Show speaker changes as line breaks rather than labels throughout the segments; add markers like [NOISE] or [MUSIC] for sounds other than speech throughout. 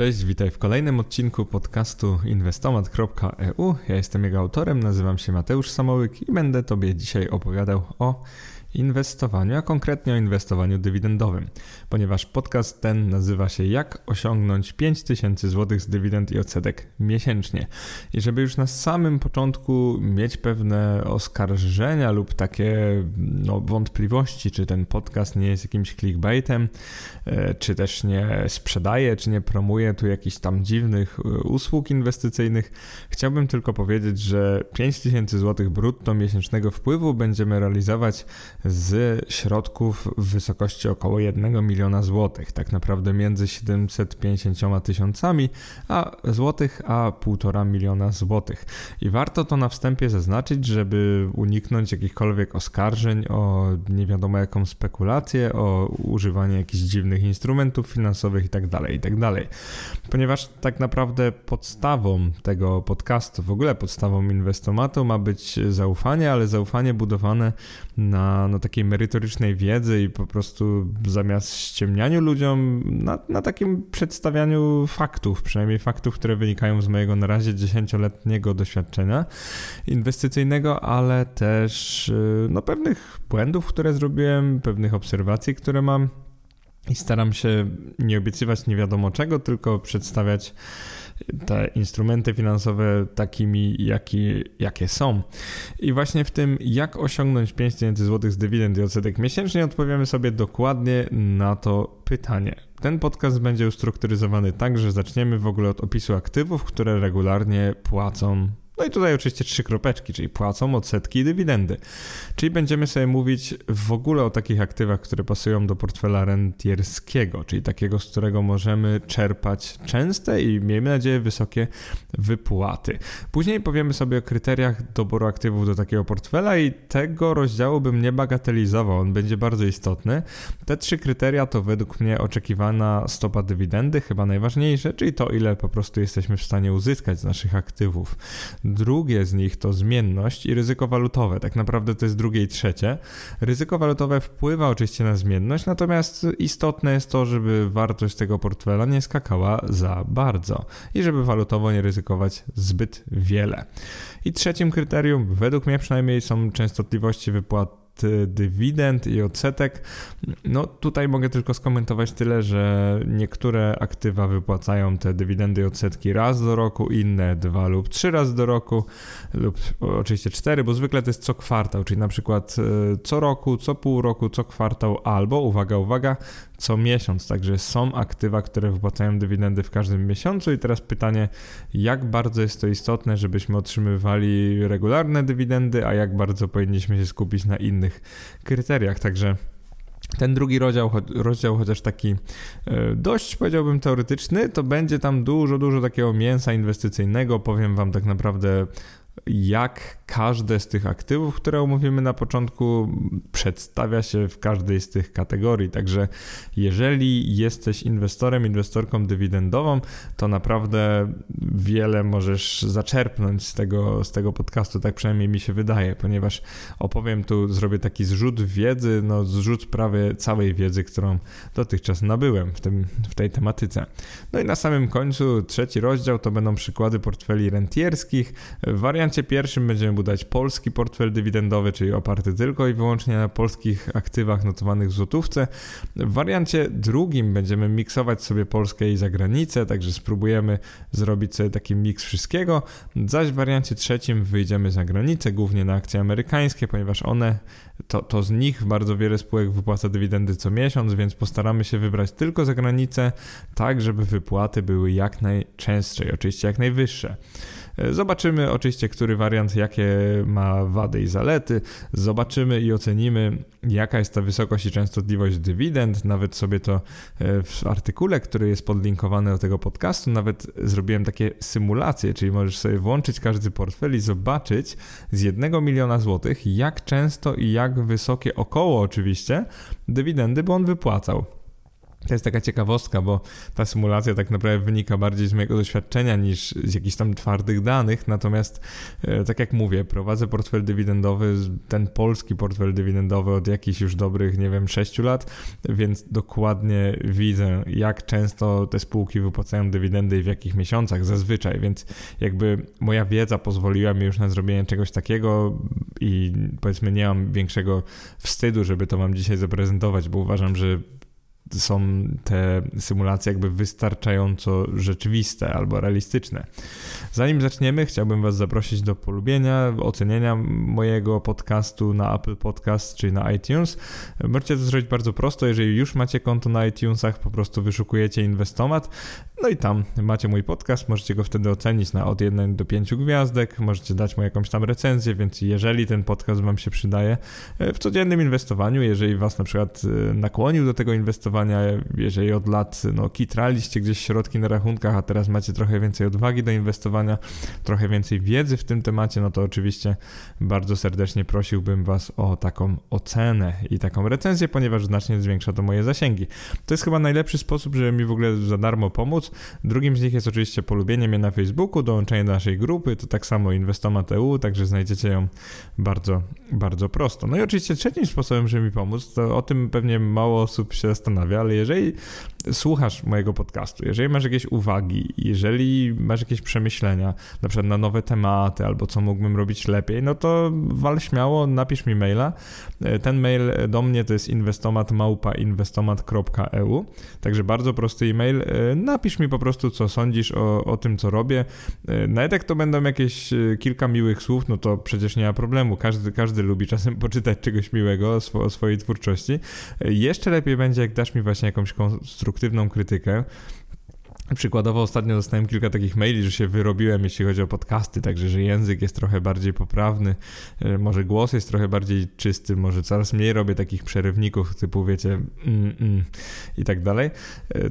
Cześć, witaj w kolejnym odcinku podcastu inwestomat.eu. Ja jestem jego autorem, nazywam się Mateusz Samołyk i będę Tobie dzisiaj opowiadał o inwestowaniu, a konkretnie o inwestowaniu dywidendowym, ponieważ podcast ten nazywa się Jak osiągnąć 5000 zł z dywidend i odsetek miesięcznie. I żeby już na samym początku mieć pewne oskarżenia lub takie no, wątpliwości, czy ten podcast nie jest jakimś clickbaitem, e, czy też nie sprzedaje, czy nie promuje tu jakichś tam dziwnych e, usług inwestycyjnych, chciałbym tylko powiedzieć, że 5000 zł brutto miesięcznego wpływu będziemy realizować z środków w wysokości około 1 miliona złotych, tak naprawdę między 750 tysiącami a złotych a 1,5 miliona złotych. I warto to na wstępie zaznaczyć, żeby uniknąć jakichkolwiek oskarżeń o nie wiadomo jaką spekulację, o używanie jakichś dziwnych instrumentów finansowych itd., tak itd. Tak Ponieważ tak naprawdę podstawą tego podcastu, w ogóle podstawą inwestomatu ma być zaufanie, ale zaufanie budowane na no, takiej merytorycznej wiedzy i po prostu zamiast ściemnianiu ludziom, na, na takim przedstawianiu faktów, przynajmniej faktów, które wynikają z mojego na razie dziesięcioletniego doświadczenia inwestycyjnego, ale też y, no, pewnych błędów, które zrobiłem, pewnych obserwacji, które mam. I staram się nie obiecywać nie wiadomo czego, tylko przedstawiać te instrumenty finansowe takimi, jaki, jakie są. I właśnie w tym, jak osiągnąć 5000 zł z dywidend i odsetek miesięcznie, odpowiemy sobie dokładnie na to pytanie. Ten podcast będzie ustrukturyzowany tak, że zaczniemy w ogóle od opisu aktywów, które regularnie płacą no i tutaj oczywiście trzy kropeczki, czyli płacą odsetki i dywidendy. Czyli będziemy sobie mówić w ogóle o takich aktywach, które pasują do portfela rentierskiego, czyli takiego, z którego możemy czerpać częste i miejmy nadzieję wysokie wypłaty. Później powiemy sobie o kryteriach doboru aktywów do takiego portfela i tego rozdziału bym nie bagatelizował, on będzie bardzo istotny. Te trzy kryteria to według mnie oczekiwana stopa dywidendy, chyba najważniejsze, czyli to ile po prostu jesteśmy w stanie uzyskać z naszych aktywów. Drugie z nich to zmienność i ryzyko walutowe. Tak naprawdę to jest drugie i trzecie. Ryzyko walutowe wpływa oczywiście na zmienność, natomiast istotne jest to, żeby wartość tego portfela nie skakała za bardzo i żeby walutowo nie ryzykować zbyt wiele. I trzecim kryterium, według mnie przynajmniej, są częstotliwości wypłat dywidend i odsetek. No tutaj mogę tylko skomentować tyle, że niektóre aktywa wypłacają te dywidendy i odsetki raz do roku, inne dwa lub trzy razy do roku, lub oczywiście cztery, bo zwykle to jest co kwartał, czyli na przykład e, co roku, co pół roku, co kwartał, albo uwaga, uwaga, co miesiąc. Także są aktywa, które wypłacają dywidendy w każdym miesiącu. I teraz pytanie, jak bardzo jest to istotne, żebyśmy otrzymywali regularne dywidendy, a jak bardzo powinniśmy się skupić na innych kryteriach. Także ten drugi rozdział, rozdział, chociaż taki e, dość powiedziałbym teoretyczny, to będzie tam dużo, dużo takiego mięsa inwestycyjnego. Powiem Wam tak naprawdę jak każde z tych aktywów, które omówimy na początku, przedstawia się w każdej z tych kategorii. Także jeżeli jesteś inwestorem, inwestorką dywidendową, to naprawdę wiele możesz zaczerpnąć z tego, z tego podcastu, tak przynajmniej mi się wydaje, ponieważ opowiem tu, zrobię taki zrzut wiedzy, no zrzut prawie całej wiedzy, którą dotychczas nabyłem w, tym, w tej tematyce. No i na samym końcu trzeci rozdział to będą przykłady portfeli rentierskich, wariant wariancie pierwszym będziemy budować polski portfel dywidendowy, czyli oparty tylko i wyłącznie na polskich aktywach notowanych w złotówce. W wariancie drugim będziemy miksować sobie Polskę i zagranicę, także spróbujemy zrobić sobie taki miks wszystkiego. Zaś w wariancie trzecim wyjdziemy za granicę, głównie na akcje amerykańskie, ponieważ one, to, to z nich bardzo wiele spółek wypłaca dywidendy co miesiąc, więc postaramy się wybrać tylko za granicę, tak żeby wypłaty były jak najczęstsze i oczywiście jak najwyższe. Zobaczymy oczywiście, który wariant, jakie ma wady i zalety. Zobaczymy i ocenimy, jaka jest ta wysokość i częstotliwość dywidend. Nawet sobie to e, w artykule, który jest podlinkowany do tego podcastu, nawet zrobiłem takie symulacje, czyli możesz sobie włączyć każdy portfel i zobaczyć z jednego miliona złotych, jak często i jak wysokie, około oczywiście, dywidendy by on wypłacał. To jest taka ciekawostka, bo ta symulacja tak naprawdę wynika bardziej z mojego doświadczenia niż z jakichś tam twardych danych. Natomiast, e, tak jak mówię, prowadzę portfel dywidendowy, ten polski portfel dywidendowy od jakichś już dobrych, nie wiem, 6 lat, więc dokładnie widzę, jak często te spółki wypłacają dywidendy i w jakich miesiącach zazwyczaj. Więc jakby moja wiedza pozwoliła mi już na zrobienie czegoś takiego i powiedzmy, nie mam większego wstydu, żeby to Wam dzisiaj zaprezentować, bo uważam, że są te symulacje jakby wystarczająco rzeczywiste albo realistyczne. Zanim zaczniemy, chciałbym Was zaprosić do polubienia, ocenienia mojego podcastu na Apple Podcast czy na iTunes. Możecie to zrobić bardzo prosto, jeżeli już macie konto na iTunesach, po prostu wyszukujecie Inwestomat, no i tam macie mój podcast, możecie go wtedy ocenić na od 1 do 5 gwiazdek, możecie dać mu jakąś tam recenzję, więc jeżeli ten podcast Wam się przydaje w codziennym inwestowaniu, jeżeli Was na przykład e, nakłonił do tego inwestowania, jeżeli od lat no, kitraliście gdzieś środki na rachunkach, a teraz macie trochę więcej odwagi do inwestowania, trochę więcej wiedzy w tym temacie, no to oczywiście bardzo serdecznie prosiłbym Was o taką ocenę i taką recenzję, ponieważ znacznie zwiększa to moje zasięgi. To jest chyba najlepszy sposób, żeby mi w ogóle za darmo pomóc, Drugim z nich jest oczywiście polubienie mnie na Facebooku, dołączenie do naszej grupy, to tak samo Inwestomat.eu, także znajdziecie ją bardzo, bardzo prosto. No i oczywiście trzecim sposobem, żeby mi pomóc, to o tym pewnie mało osób się zastanawia, ale jeżeli słuchasz mojego podcastu, jeżeli masz jakieś uwagi, jeżeli masz jakieś przemyślenia, na przykład na nowe tematy albo co mógłbym robić lepiej, no to wal śmiało, napisz mi maila. Ten mail do mnie to jest inwestomat.inwestomat.eu, także bardzo prosty e-mail. Napisz mi po prostu, co sądzisz o, o tym, co robię. Nawet jak to będą jakieś e, kilka miłych słów, no to przecież nie ma problemu. Każdy, każdy lubi czasem [LAUGHS] poczytać czegoś miłego o, swo, o swojej twórczości. Jeszcze lepiej będzie, jak dasz mi właśnie jakąś konstruktywną krytykę. Przykładowo ostatnio dostałem kilka takich maili, że się wyrobiłem, jeśli chodzi o podcasty, także że język jest trochę bardziej poprawny, może głos jest trochę bardziej czysty, może coraz mniej robię takich przerywników typu wiecie mm, mm, i tak dalej.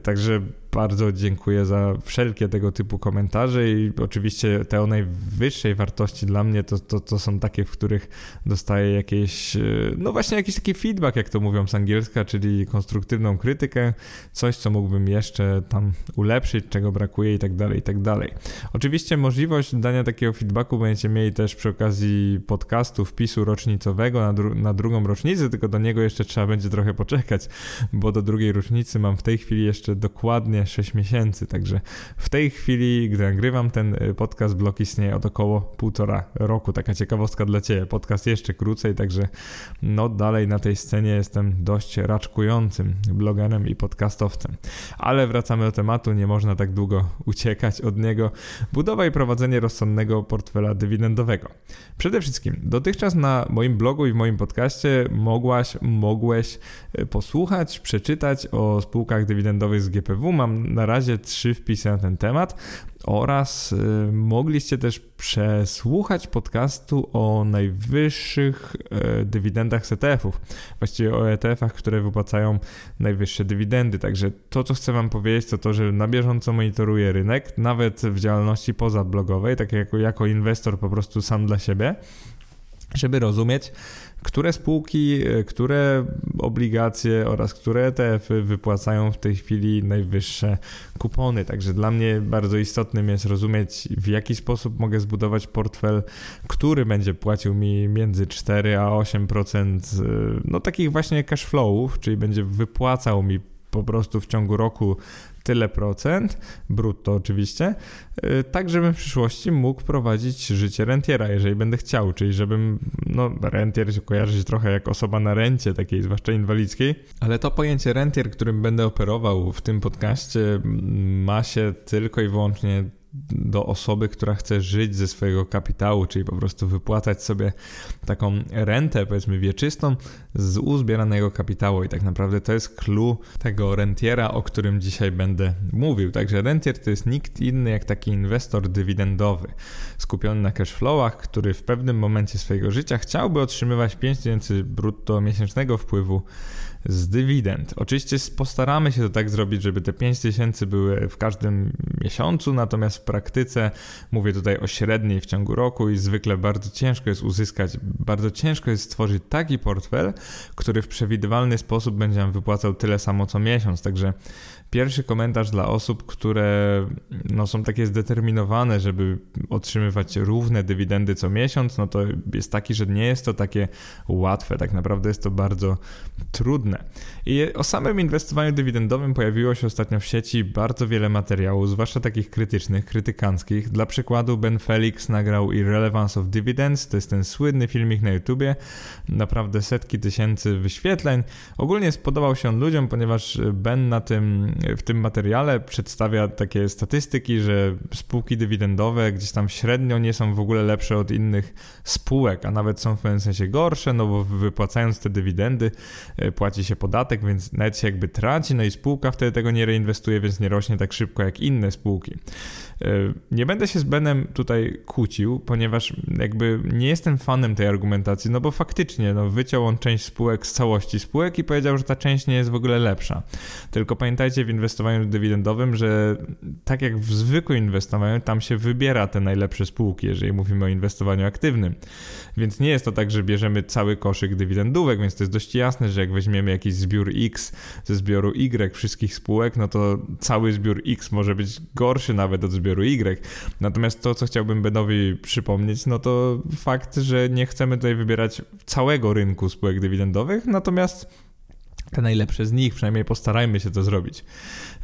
Także bardzo dziękuję za wszelkie tego typu komentarze i oczywiście te o najwyższej wartości dla mnie to, to, to są takie, w których dostaję jakieś, e, no właśnie jakiś taki feedback, jak to mówią z angielska, czyli konstruktywną krytykę, coś, co mógłbym jeszcze tam ulepszyć, czego brakuje i tak dalej, i tak dalej. Oczywiście możliwość dania takiego feedbacku będziecie mieli też przy okazji podcastu, wpisu rocznicowego na, dru na drugą rocznicę, tylko do niego jeszcze trzeba będzie trochę poczekać, bo do drugiej rocznicy mam w tej chwili jeszcze dokładnie dokładnie 6 miesięcy, także w tej chwili, gdy nagrywam ten y, podcast, blog istnieje od około półtora roku. Taka ciekawostka dla Ciebie. Podcast jeszcze krócej, także no dalej na tej scenie jestem dość raczkującym blogerem i podcastowcem. Ale wracamy do tematu, nie można tak długo uciekać od niego. Budowa i prowadzenie rozsądnego portfela dywidendowego. Przede wszystkim, dotychczas na moim blogu i w moim podcaście mogłaś, mogłeś y, posłuchać, przeczytać o spółkach dywidendowych z GPW. Mam mam na razie trzy wpisy na ten temat oraz y, mogliście też przesłuchać podcastu o najwyższych y, dywidendach z ETF-ów, właściwie o ETF-ach, które wypłacają najwyższe dywidendy. Także to, co chcę Wam powiedzieć, to to, że na bieżąco monitoruję rynek, nawet w działalności pozablogowej, tak jako, jako inwestor po prostu sam dla siebie, żeby rozumieć, które spółki, e, które obligacje oraz które ETF-y wypłacają w tej chwili najwyższe kupony. Także dla mnie bardzo istotnym jest rozumieć, w jaki sposób mogę zbudować portfel, który będzie płacił mi między 4 a 8% e, no takich właśnie cash flowów, czyli będzie wypłacał mi po prostu w ciągu roku tyle procent, brutto oczywiście, y, tak żebym w przyszłości mógł prowadzić życie rentiera, jeżeli będę chciał, czyli żebym, no rentier się kojarzy trochę jak osoba na rencie, takiej zwłaszcza inwalidzkiej, ale to pojęcie rentier, którym będę operował w tym podcaście ma się tylko i wyłącznie do osoby, która chce żyć ze swojego kapitału, czyli po prostu wypłacać sobie taką rentę, powiedzmy wieczystą z uzbieranego kapitału. I tak naprawdę to jest clue tego rentiera, o którym dzisiaj będę mówił. Także rentier to jest nikt inny jak taki inwestor dywidendowy, skupiony na cashflowach, który w pewnym momencie swojego życia chciałby otrzymywać 5000 brutto miesięcznego wpływu z dywidend. Oczywiście postaramy się to tak zrobić, żeby te 5000 były w każdym miesiącu, natomiast praktyce mówię tutaj o średniej w ciągu roku i zwykle bardzo ciężko jest uzyskać, bardzo ciężko jest stworzyć taki portfel, który w przewidywalny sposób będzie nam wypłacał tyle samo co miesiąc. Także Pierwszy komentarz dla osób, które no, są takie zdeterminowane, żeby otrzymywać równe dywidendy co miesiąc, no to jest taki, że nie jest to takie łatwe. Tak naprawdę jest to bardzo trudne. I o samym inwestowaniu dywidendowym pojawiło się ostatnio w sieci bardzo wiele materiałów, zwłaszcza takich krytycznych, krytykanckich. Dla przykładu Ben Felix nagrał Irrelevance of Dividends, to jest ten słynny filmik na YouTubie, naprawdę setki tysięcy wyświetleń. Ogólnie spodobał się on ludziom, ponieważ Ben na tym w tym materiale przedstawia takie statystyki, że spółki dywidendowe gdzieś tam średnio nie są w ogóle lepsze od innych spółek, a nawet są w pewnym sensie gorsze, no bo wypłacając te dywidendy e, płaci się podatek, więc nawet się jakby traci, no i spółka wtedy tego nie reinwestuje, więc nie rośnie tak szybko jak inne spółki. E, nie będę się z Benem tutaj kłócił, ponieważ jakby nie jestem fanem tej argumentacji, no bo faktycznie no, wyciął on część spółek z całości spółek i powiedział, że ta część nie jest w ogóle lepsza. Tylko pamiętajcie w inwestowaniu dywidendowym, że tak jak w zwykłym inwestowaniu, tam się wybiera te najlepsze spółki, jeżeli mówimy o inwestowaniu aktywnym. Więc nie jest to tak, że bierzemy cały koszyk dywidendówek, więc to jest dość jasne, że jak weźmiemy jakiś zbiór X ze zbioru Y wszystkich spółek, no to cały zbiór X może być gorszy nawet od zbioru Y. Natomiast to, co chciałbym Benowi przypomnieć, no to fakt, że nie chcemy tutaj wybierać całego rynku spółek dywidendowych, natomiast te najlepsze z nich, przynajmniej postarajmy się to zrobić.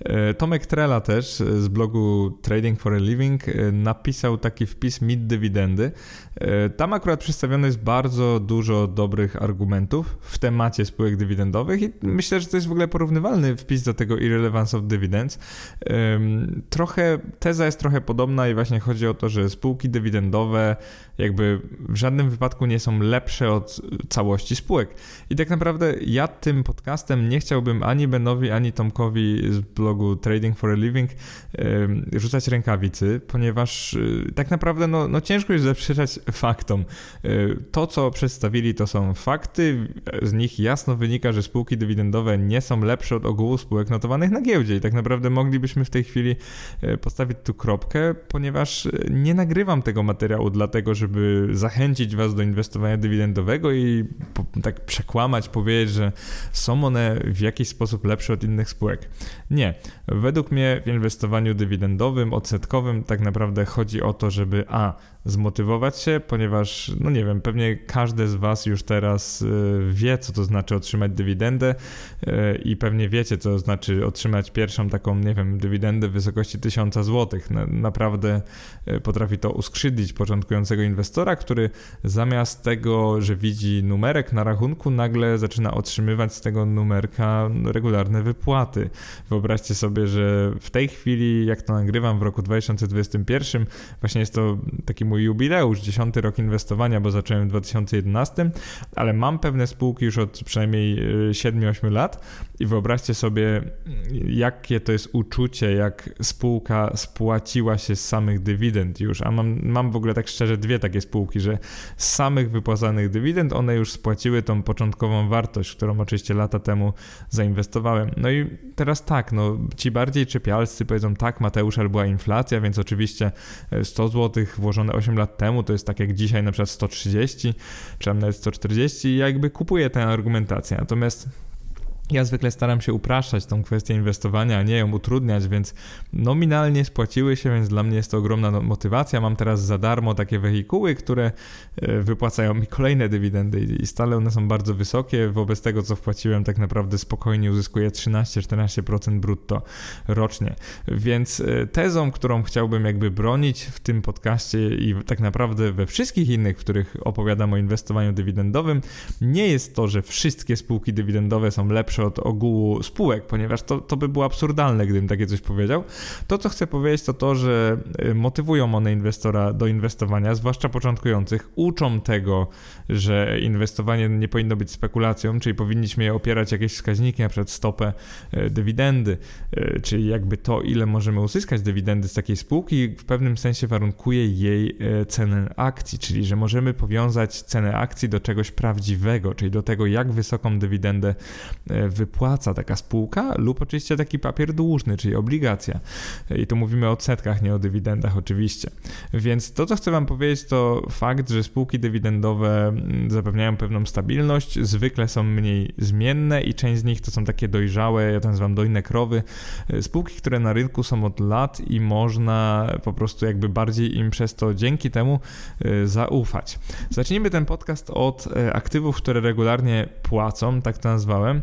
E, Tomek Trela też z blogu Trading for a Living e, napisał taki wpis Mid Dywidendy. E, tam akurat przedstawione jest bardzo dużo dobrych argumentów w temacie spółek dywidendowych i myślę, że to jest w ogóle porównywalny wpis do tego Irrelevance of Dividends. Trochę, teza jest trochę podobna i właśnie chodzi o to, że spółki dywidendowe jakby w żadnym wypadku nie są lepsze od całości spółek. I tak naprawdę ja tym podcastem nie chciałbym ani Benowi, ani Tomkowi z blogu Trading for a Living rzucać rękawicy, ponieważ y, tak naprawdę no, no ciężko jest zaprzeczać faktom. Y, to, co przedstawili, to są fakty. Z nich jasno wynika, że spółki dywidendowe nie są lepsze od ogółu spółek notowanych na giełdzie i tak naprawdę moglibyśmy w tej chwili y, postawić tu kropkę, ponieważ nie nagrywam tego materiału dlatego, żeby zachęcić Was do inwestowania dywidendowego i tak przekłamać, powiedzieć, że są one w jakiś sposób lepsze od innych spółek. Nie. Według mnie w inwestowaniu dywidendowym, odsetkowym tak naprawdę chodzi o to, żeby a zmotywować się, ponieważ, no nie wiem, pewnie każdy z Was już teraz y, wie, co to znaczy otrzymać dywidendę y, i pewnie wiecie, co to znaczy otrzymać pierwszą taką, nie wiem, dywidendę w wysokości 1000 zł. Naprawdę y, potrafi to uskrzydlić początkującego inwestora, który zamiast tego, że widzi numerek na rachunku, nagle zaczyna otrzymywać z tego numerka regularne wypłaty. Wyobraźcie sobie, że w tej chwili, jak to nagrywam w roku 2021, właśnie jest to taki mój mój jubileusz, dziesiąty rok inwestowania, bo zacząłem w 2011, ale mam pewne spółki już od przynajmniej 7-8 e, lat i wyobraźcie sobie, jakie to jest uczucie, jak spółka spłaciła się z samych dywidend już, a mam, mam w ogóle tak szczerze dwie takie spółki, że z samych wypłacanych dywidend one już spłaciły tą początkową wartość, którą oczywiście lata temu zainwestowałem. No i teraz tak, no ci bardziej czepialscy powiedzą tak, Mateusz, ale była inflacja, więc oczywiście 100 zł włożone 8 lat temu to jest tak jak dzisiaj na przykład 130, czy nawet 140 i jakby kupuję tę argumentację. Natomiast ja zwykle staram się upraszczać tą kwestię inwestowania, a nie ją utrudniać, więc nominalnie spłaciły się, więc dla mnie jest to ogromna no, motywacja. Mam teraz za darmo takie wehikuły, które e, wypłacają mi kolejne dywidendy i stale one są bardzo wysokie. Wobec tego, co wpłaciłem, tak naprawdę spokojnie uzyskuję 13-14% brutto rocznie. Więc e, tezą, którą chciałbym jakby bronić w tym podcaście i tak naprawdę we wszystkich innych, w których opowiadam o inwestowaniu dywidendowym, nie jest to, że wszystkie spółki dywidendowe są lepsze od ogółu spółek, ponieważ to, to by było absurdalne, gdybym takie coś powiedział. To, co chcę powiedzieć, to to, że y, motywują one inwestora do inwestowania, zwłaszcza początkujących, uczą tego, że inwestowanie nie powinno być spekulacją, czyli powinniśmy je opierać jakieś wskaźniki, na przykład stopę y, dywidendy, y, czyli jakby to, ile możemy uzyskać dywidendy z takiej spółki, w pewnym sensie warunkuje jej cenę akcji, czyli że możemy powiązać cenę akcji do czegoś prawdziwego, czyli do tego, jak wysoką dywidendę wypłaca taka spółka lub oczywiście taki papier dłużny, czyli obligacja. I tu mówimy o odsetkach, nie o dywidendach oczywiście. Więc to, co chcę Wam powiedzieć, to fakt, że spółki dywidendowe mm, zapewniają pewną stabilność, zwykle są mniej zmienne i część z nich to są takie dojrzałe, ja to nazywam dojne krowy, spółki, które na rynku są od lat i można po prostu jakby bardziej im przez to dzięki temu y, zaufać. Zacznijmy ten podcast od y, aktywów, które regularnie płacą, tak to nazwałem.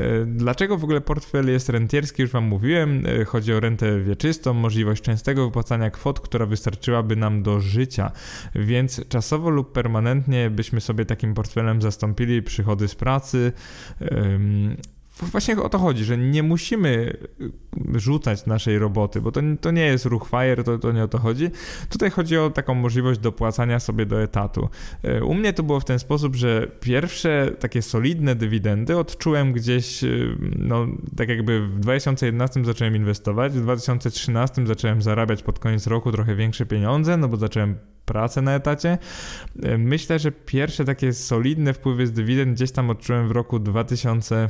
Y, dlaczego w ogóle portfel jest rentierski? Już Wam mówiłem. Chodzi o rentę wieczystą, możliwość częstego wypłacania kwot, która wystarczyłaby nam do życia, więc czasowo lub permanentnie byśmy sobie takim portfelem zastąpili przychody z pracy, Właśnie o to chodzi, że nie musimy rzucać naszej roboty, bo to, to nie jest ruch FIRE, to, to nie o to chodzi. Tutaj chodzi o taką możliwość dopłacania sobie do etatu. E, u mnie to było w ten sposób, że pierwsze takie solidne dywidendy odczułem gdzieś, e, no tak jakby w 2011 zacząłem inwestować, w 2013 zacząłem zarabiać pod koniec roku trochę większe pieniądze, no bo zacząłem pracę na etacie. Myślę, że pierwsze takie solidne wpływy z dywidend gdzieś tam odczułem w roku 2000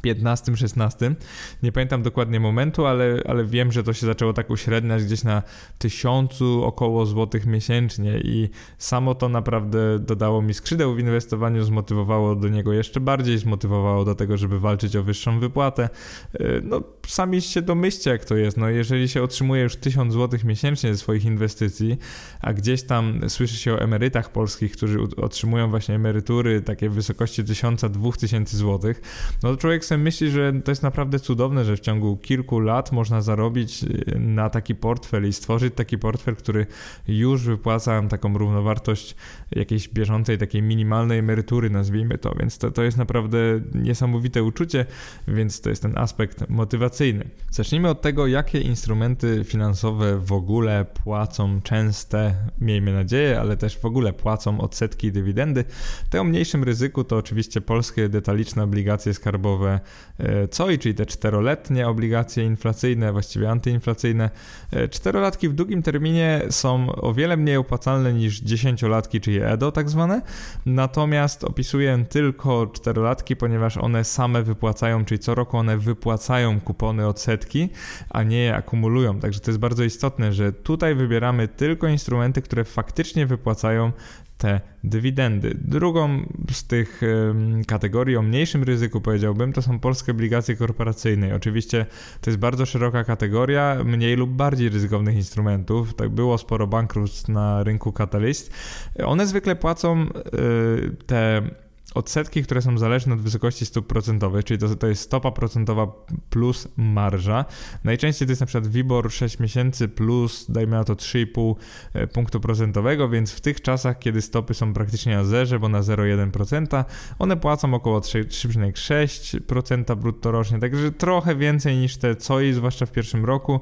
15-16. Nie pamiętam dokładnie momentu, ale, ale wiem, że to się zaczęło tak uśredniać gdzieś na tysiącu około złotych miesięcznie i samo to naprawdę dodało mi skrzydeł w inwestowaniu, zmotywowało do niego jeszcze bardziej, zmotywowało do tego, żeby walczyć o wyższą wypłatę. Y, no, sami się domyślcie, jak to jest. No, jeżeli się otrzymuje już 1000 złotych miesięcznie ze swoich inwestycji, a gdzieś tam słyszy się o emerytach polskich, którzy otrzymują właśnie emerytury takie w wysokości 1000-2000 złotych, no to człowiek sobie myśli, że to jest naprawdę cudowne, że w ciągu kilku lat można zarobić y, na taki portfel i stworzyć taki portfel, który już wypłaca taką równowartość jakiejś bieżącej, takiej minimalnej emerytury, nazwijmy to. Więc to, to jest naprawdę niesamowite uczucie, więc to jest ten aspekt motywacyjny. Zacznijmy od tego, jakie instrumenty finansowe w ogóle płacą częste, miejmy nadzieję, ale też w ogóle płacą odsetki i dywidendy. Te o mniejszym ryzyku to oczywiście polskie detaliczne obligacje skarbowe E, COI, czyli te czteroletnie obligacje inflacyjne, właściwie antyinflacyjne. E, czterolatki w długim terminie są o wiele mniej opłacalne niż dziesięciolatki, czyli EDO tak zwane. Natomiast opisuję tylko czterolatki, ponieważ one same wypłacają, czyli co roku one wypłacają kupony odsetki, a nie je akumulują. Także to jest bardzo istotne, że tutaj wybieramy tylko instrumenty, które faktycznie wypłacają te dywidendy. Drugą z tych kategorii o mniejszym ryzyku, powiedziałbym, to są polskie obligacje korporacyjne. Oczywiście to jest bardzo szeroka kategoria mniej lub bardziej ryzykownych instrumentów. Tak było sporo bankructw na rynku Catalyst. One zwykle płacą y, te odsetki, które są zależne od wysokości stóp procentowych, czyli to, to jest stopa procentowa plus marża. Najczęściej to jest na przykład WIBOR 6 miesięcy plus, dajmy na to 3,5 e, punktu procentowego, więc w tych czasach, kiedy stopy są praktycznie na zerze, bo na 0,1%, one płacą około 3,6% brutto rocznie, także trochę więcej niż te COI, zwłaszcza w pierwszym roku.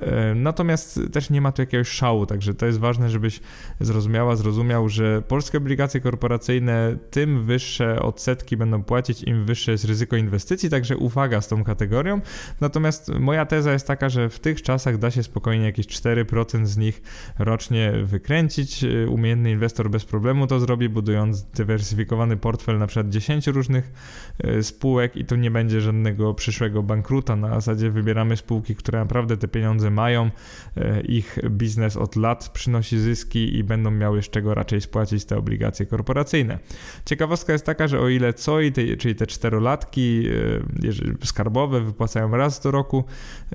E, natomiast też nie ma tu jakiegoś szału, także to jest ważne, żebyś zrozumiała, zrozumiał, że polskie obligacje korporacyjne tym wyższe wyższe odsetki będą płacić, im wyższe jest ryzyko inwestycji, także uwaga z tą kategorią. Natomiast moja teza jest taka, że w tych czasach da się spokojnie jakieś 4% z nich rocznie wykręcić. Umiejętny inwestor bez problemu to zrobi, budując dywersyfikowany portfel na przykład 10 różnych e, spółek i tu nie będzie żadnego przyszłego bankruta. Na zasadzie wybieramy spółki, które naprawdę te pieniądze mają, e, ich biznes od lat przynosi zyski i będą miały z czego raczej spłacić te obligacje korporacyjne. Ciekawostka jest taka, że o ile COI, czyli te czterolatki e, skarbowe wypłacają raz do roku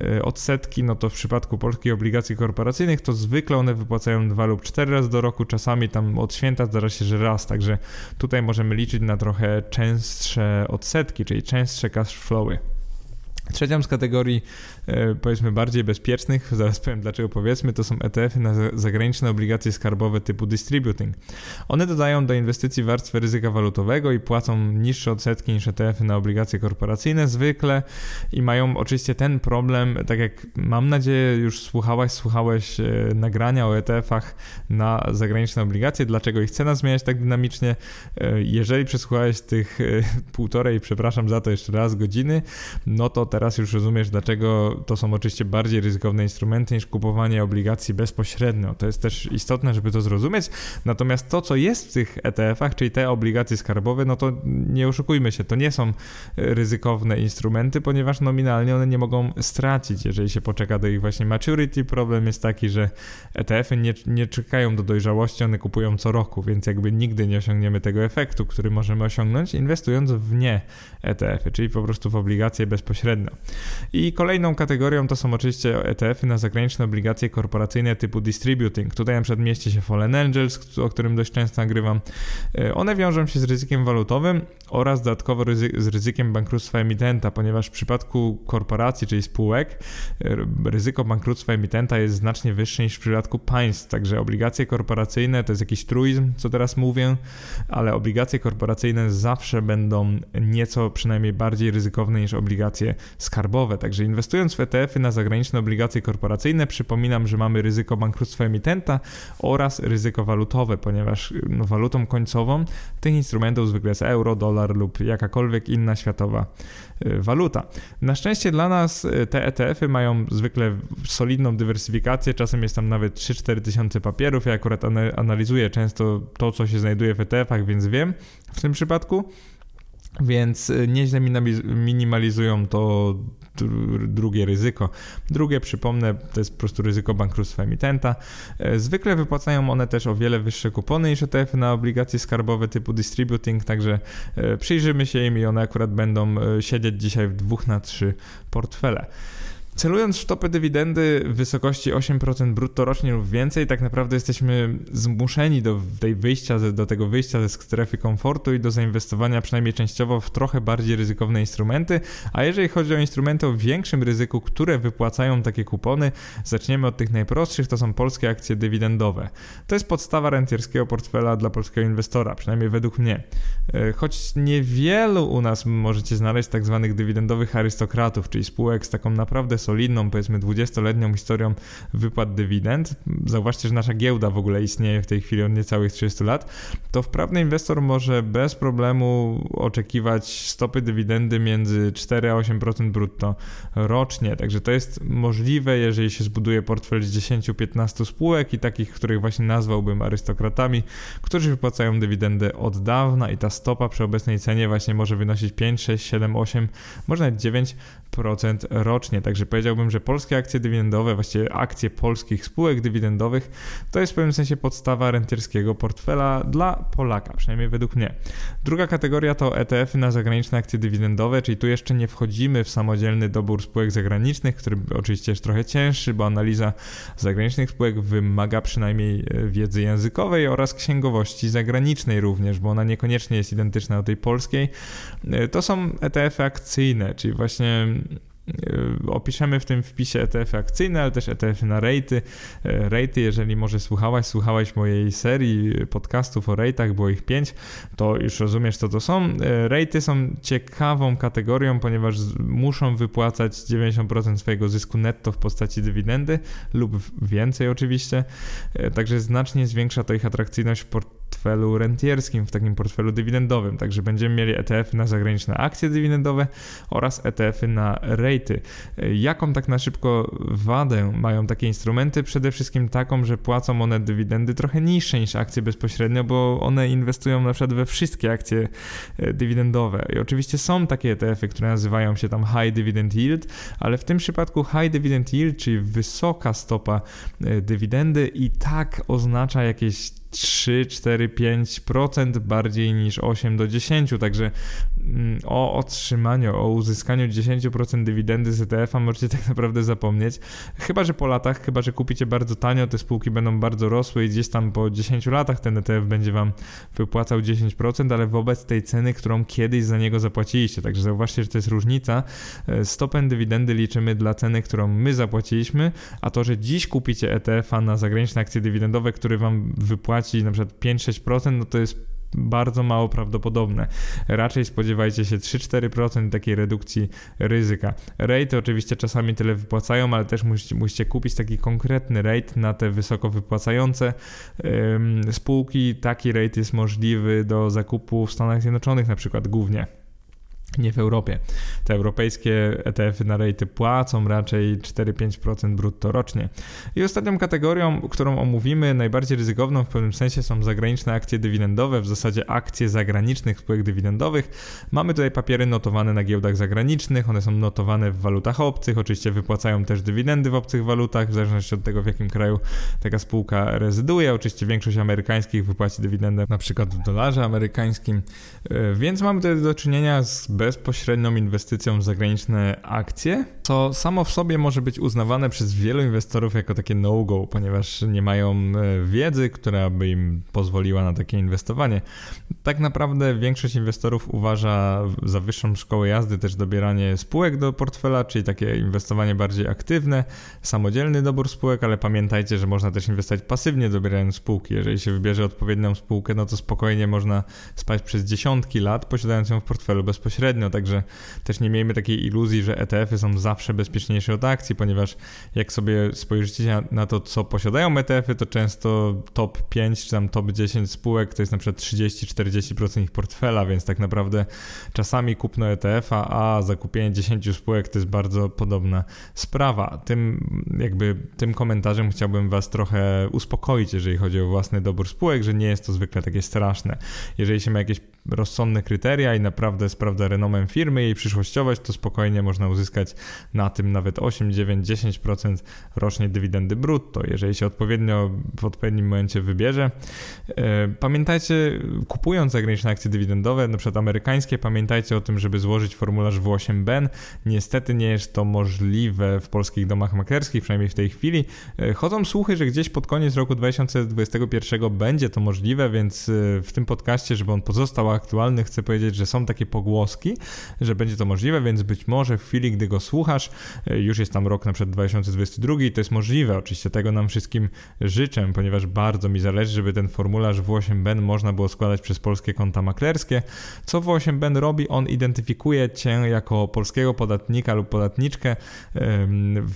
e, odsetki, no to w przypadku polskich obligacji korporacyjnych to zwykle one wypłacają dwa lub cztery razy do roku, czasami tam od święta zdarza się, że raz, także tutaj możemy liczyć na trochę częstsze odsetki, czyli częstsze cash flowy. Trzecią z kategorii powiedzmy bardziej bezpiecznych, zaraz powiem dlaczego powiedzmy, to są ETF-y na zagraniczne obligacje skarbowe typu distributing. One dodają do inwestycji warstwę ryzyka walutowego i płacą niższe odsetki niż ETF-y na obligacje korporacyjne zwykle i mają oczywiście ten problem, tak jak mam nadzieję już słuchałaś, słuchałeś e, nagrania o ETF-ach na zagraniczne obligacje, dlaczego ich cena zmieniać tak dynamicznie. E, jeżeli przesłuchałeś tych półtorej, przepraszam za to jeszcze raz, godziny, no to teraz już rozumiesz, dlaczego to są oczywiście bardziej ryzykowne instrumenty niż kupowanie obligacji bezpośrednio. To jest też istotne, żeby to zrozumieć. Natomiast to, co jest w tych ETF-ach, czyli te obligacje skarbowe, no to nie oszukujmy się, to nie są ryzykowne instrumenty, ponieważ nominalnie one nie mogą stracić, jeżeli się poczeka do ich właśnie maturity. Problem jest taki, że ETF-y nie, nie czekają do dojrzałości, one kupują co roku, więc jakby nigdy nie osiągniemy tego efektu, który możemy osiągnąć inwestując w nie ETF-y, czyli po prostu w obligacje bezpośrednio. I kolejną kategorią to są oczywiście ETF-y na zagraniczne obligacje korporacyjne typu distributing. Tutaj na przykład mieści się Fallen Angels, o którym dość często nagrywam. E, one wiążą się z ryzykiem walutowym oraz dodatkowo ryzy z ryzykiem bankructwa emitenta, ponieważ w przypadku korporacji, czyli spółek, e, ryzyko bankructwa emitenta jest znacznie wyższe niż w przypadku państw. Także obligacje korporacyjne to jest jakiś truizm, co teraz mówię, ale obligacje korporacyjne zawsze będą nieco przynajmniej bardziej ryzykowne niż obligacje skarbowe. Także inwestując w ETF-y na zagraniczne obligacje korporacyjne, przypominam, że mamy ryzyko bankructwa emitenta oraz ryzyko walutowe, ponieważ no, walutą końcową tych instrumentów zwykle jest euro, dolar lub jakakolwiek inna światowa y, waluta. Na szczęście dla nas y, te ETF-y mają zwykle solidną dywersyfikację, czasem jest tam nawet 3-4 tysiące papierów. Ja akurat analizuję często to, co się znajduje w ETF-ach, więc wiem w tym przypadku. Więc y, nieźle minimalizują to drugie ryzyko. Drugie, przypomnę, to jest po prostu ryzyko bankructwa emitenta. E, zwykle wypłacają one też o wiele wyższe kupony niż ETF na obligacje skarbowe typu distributing, także e, przyjrzymy się im i one akurat będą e, siedzieć dzisiaj w dwóch na trzy portfele. Celując w stopę dywidendy w wysokości 8% brutto rocznie lub więcej, tak naprawdę jesteśmy zmuszeni do, tej wyjścia, do tego wyjścia ze strefy komfortu i do zainwestowania przynajmniej częściowo w trochę bardziej ryzykowne instrumenty. A jeżeli chodzi o instrumenty o większym ryzyku, które wypłacają takie kupony, zaczniemy od tych najprostszych, to są polskie akcje dywidendowe. To jest podstawa rentierskiego portfela dla polskiego inwestora, przynajmniej według mnie. E, choć niewielu u nas możecie znaleźć tak zwanych dywidendowych arystokratów, czyli spółek z taką naprawdę solidną, powiedzmy 20-letnią historią wypłat dywidend, zauważcie, że nasza giełda w ogóle istnieje w tej chwili od niecałych 30 lat, to wprawny inwestor może bez problemu oczekiwać stopy dywidendy między 4 a 8% brutto rocznie. Także to jest możliwe, jeżeli się zbuduje portfel z 10-15 spółek i takich, których właśnie nazwałbym arystokratami, którzy wypłacają dywidendę od dawna i ta stopa przy obecnej cenie właśnie może wynosić 5, 6, 7, 8, może nawet 9% rocznie. Także powiedziałbym, że polskie akcje dywidendowe, właściwie akcje polskich spółek dywidendowych, to jest w pewnym sensie podstawa rentierskiego portfela dla Polaka, przynajmniej według mnie. Druga kategoria to ETF-y na zagraniczne akcje dywidendowe, czyli tu jeszcze nie wchodzimy w samodzielny dobór spółek zagranicznych, który oczywiście jest trochę cięższy, bo analiza zagranicznych spółek wymaga przynajmniej e, wiedzy językowej oraz księgowości zagranicznej również, bo ona niekoniecznie jest identyczna do tej polskiej. E, to są ETF-y akcyjne, czyli właśnie opiszemy w tym wpisie ETF akcyjne, ale też ETF na rejty. E, rejty, jeżeli może słuchałaś, słuchałeś mojej serii podcastów o rejtach, było ich pięć, to już rozumiesz, co to są. E, rejty są ciekawą kategorią, ponieważ muszą wypłacać 90% swojego zysku netto w postaci dywidendy lub więcej oczywiście, także znacznie zwiększa to ich atrakcyjność w portfelu rentierskim, w takim portfelu dywidendowym. Także będziemy mieli ETF-y na zagraniczne akcje dywidendowe oraz ETF-y na rejty. Jaką tak na szybko wadę mają takie instrumenty? Przede wszystkim taką, że płacą one dywidendy trochę niższe niż akcje bezpośrednio, bo one inwestują na przykład we wszystkie akcje e, dywidendowe. I oczywiście są takie ETF-y, które nazywają się tam High Dividend Yield, ale w tym przypadku High Dividend Yield, czyli wysoka stopa e, dywidendy i tak oznacza jakieś 3, 4, 5% bardziej niż 8 do 10, także o otrzymaniu, o uzyskaniu 10% dywidendy z ETF-a możecie tak naprawdę zapomnieć. Chyba, że po latach, chyba, że kupicie bardzo tanio, te spółki będą bardzo rosły i gdzieś tam po 10 latach ten ETF będzie Wam wypłacał 10%, ale wobec tej ceny, którą kiedyś za niego zapłaciliście. Także zauważcie, że to jest różnica. E, stopę dywidendy liczymy dla ceny, którą my zapłaciliśmy, a to, że dziś kupicie ETF-a na zagraniczne akcje dywidendowe, który Wam wypłaci płaci na przykład 5-6%, no to jest bardzo mało prawdopodobne. Raczej spodziewajcie się 3-4% takiej redukcji ryzyka. Rate oczywiście czasami tyle wypłacają, ale też musicie, musicie kupić taki konkretny rate na te wysoko wypłacające spółki. Taki rate jest możliwy do zakupu w Stanach Zjednoczonych na przykład głównie. Nie w Europie. Te europejskie ETF-y na rejty płacą raczej 4-5% brutto rocznie. I ostatnią kategorią, którą omówimy, najbardziej ryzykowną w pewnym sensie są zagraniczne akcje dywidendowe, w zasadzie akcje zagranicznych spółek dywidendowych. Mamy tutaj papiery notowane na giełdach zagranicznych, one są notowane w walutach obcych, oczywiście wypłacają też dywidendy w obcych walutach, w zależności od tego w jakim kraju taka spółka rezyduje. Oczywiście większość amerykańskich wypłaci dywidendę na przykład w dolarze amerykańskim, e, więc mamy tutaj do czynienia z bezpośrednią inwestycją w zagraniczne akcje, co samo w sobie może być uznawane przez wielu inwestorów jako takie no-go, ponieważ nie mają e, wiedzy, która by im pozwoliła na takie inwestowanie. Tak naprawdę większość inwestorów uważa za wyższą szkołę jazdy też dobieranie spółek do portfela, czyli takie inwestowanie bardziej aktywne, samodzielny dobór spółek, ale pamiętajcie, że można też inwestować pasywnie dobierając spółki. Jeżeli się wybierze odpowiednią spółkę, no to spokojnie można spać przez dziesiątki lat, posiadając ją w portfelu bezpośrednio także też nie miejmy takiej iluzji, że ETF-y są zawsze bezpieczniejsze od akcji, ponieważ jak sobie spojrzycie na to, co posiadają ETF-y, to często top 5 czy tam top 10 spółek to jest na przykład 30-40% ich portfela, więc tak naprawdę czasami kupno ETF-a, a zakupienie 10 spółek to jest bardzo podobna sprawa. Tym jakby tym komentarzem chciałbym Was trochę uspokoić, jeżeli chodzi o własny dobór spółek, że nie jest to zwykle takie straszne. Jeżeli się ma jakieś rozsądne kryteria i naprawdę sprawdza renomę firmy, jej przyszłościowość, to spokojnie można uzyskać na tym nawet 8, 9, 10% rocznie dywidendy brutto, jeżeli się odpowiednio w odpowiednim momencie wybierze. E, pamiętajcie, kupując zagraniczne akcje dywidendowe, przykład amerykańskie, pamiętajcie o tym, żeby złożyć formularz W8BEN. Niestety nie jest to możliwe w polskich domach maklerskich, przynajmniej w tej chwili. E, chodzą słuchy, że gdzieś pod koniec roku 2021 będzie to możliwe, więc e, w tym podcaście, żeby on pozostał aktualny, chcę powiedzieć, że są takie pogłoski, że będzie to możliwe, więc być może w chwili, gdy go słuchasz, e, już jest tam rok na przykład 2022 i to jest możliwe. Oczywiście tego nam wszystkim życzę, ponieważ bardzo mi zależy, żeby ten formularz W8BEN można było składać przez polskie konta maklerskie. Co W8BEN robi? On identyfikuje cię jako polskiego podatnika lub podatniczkę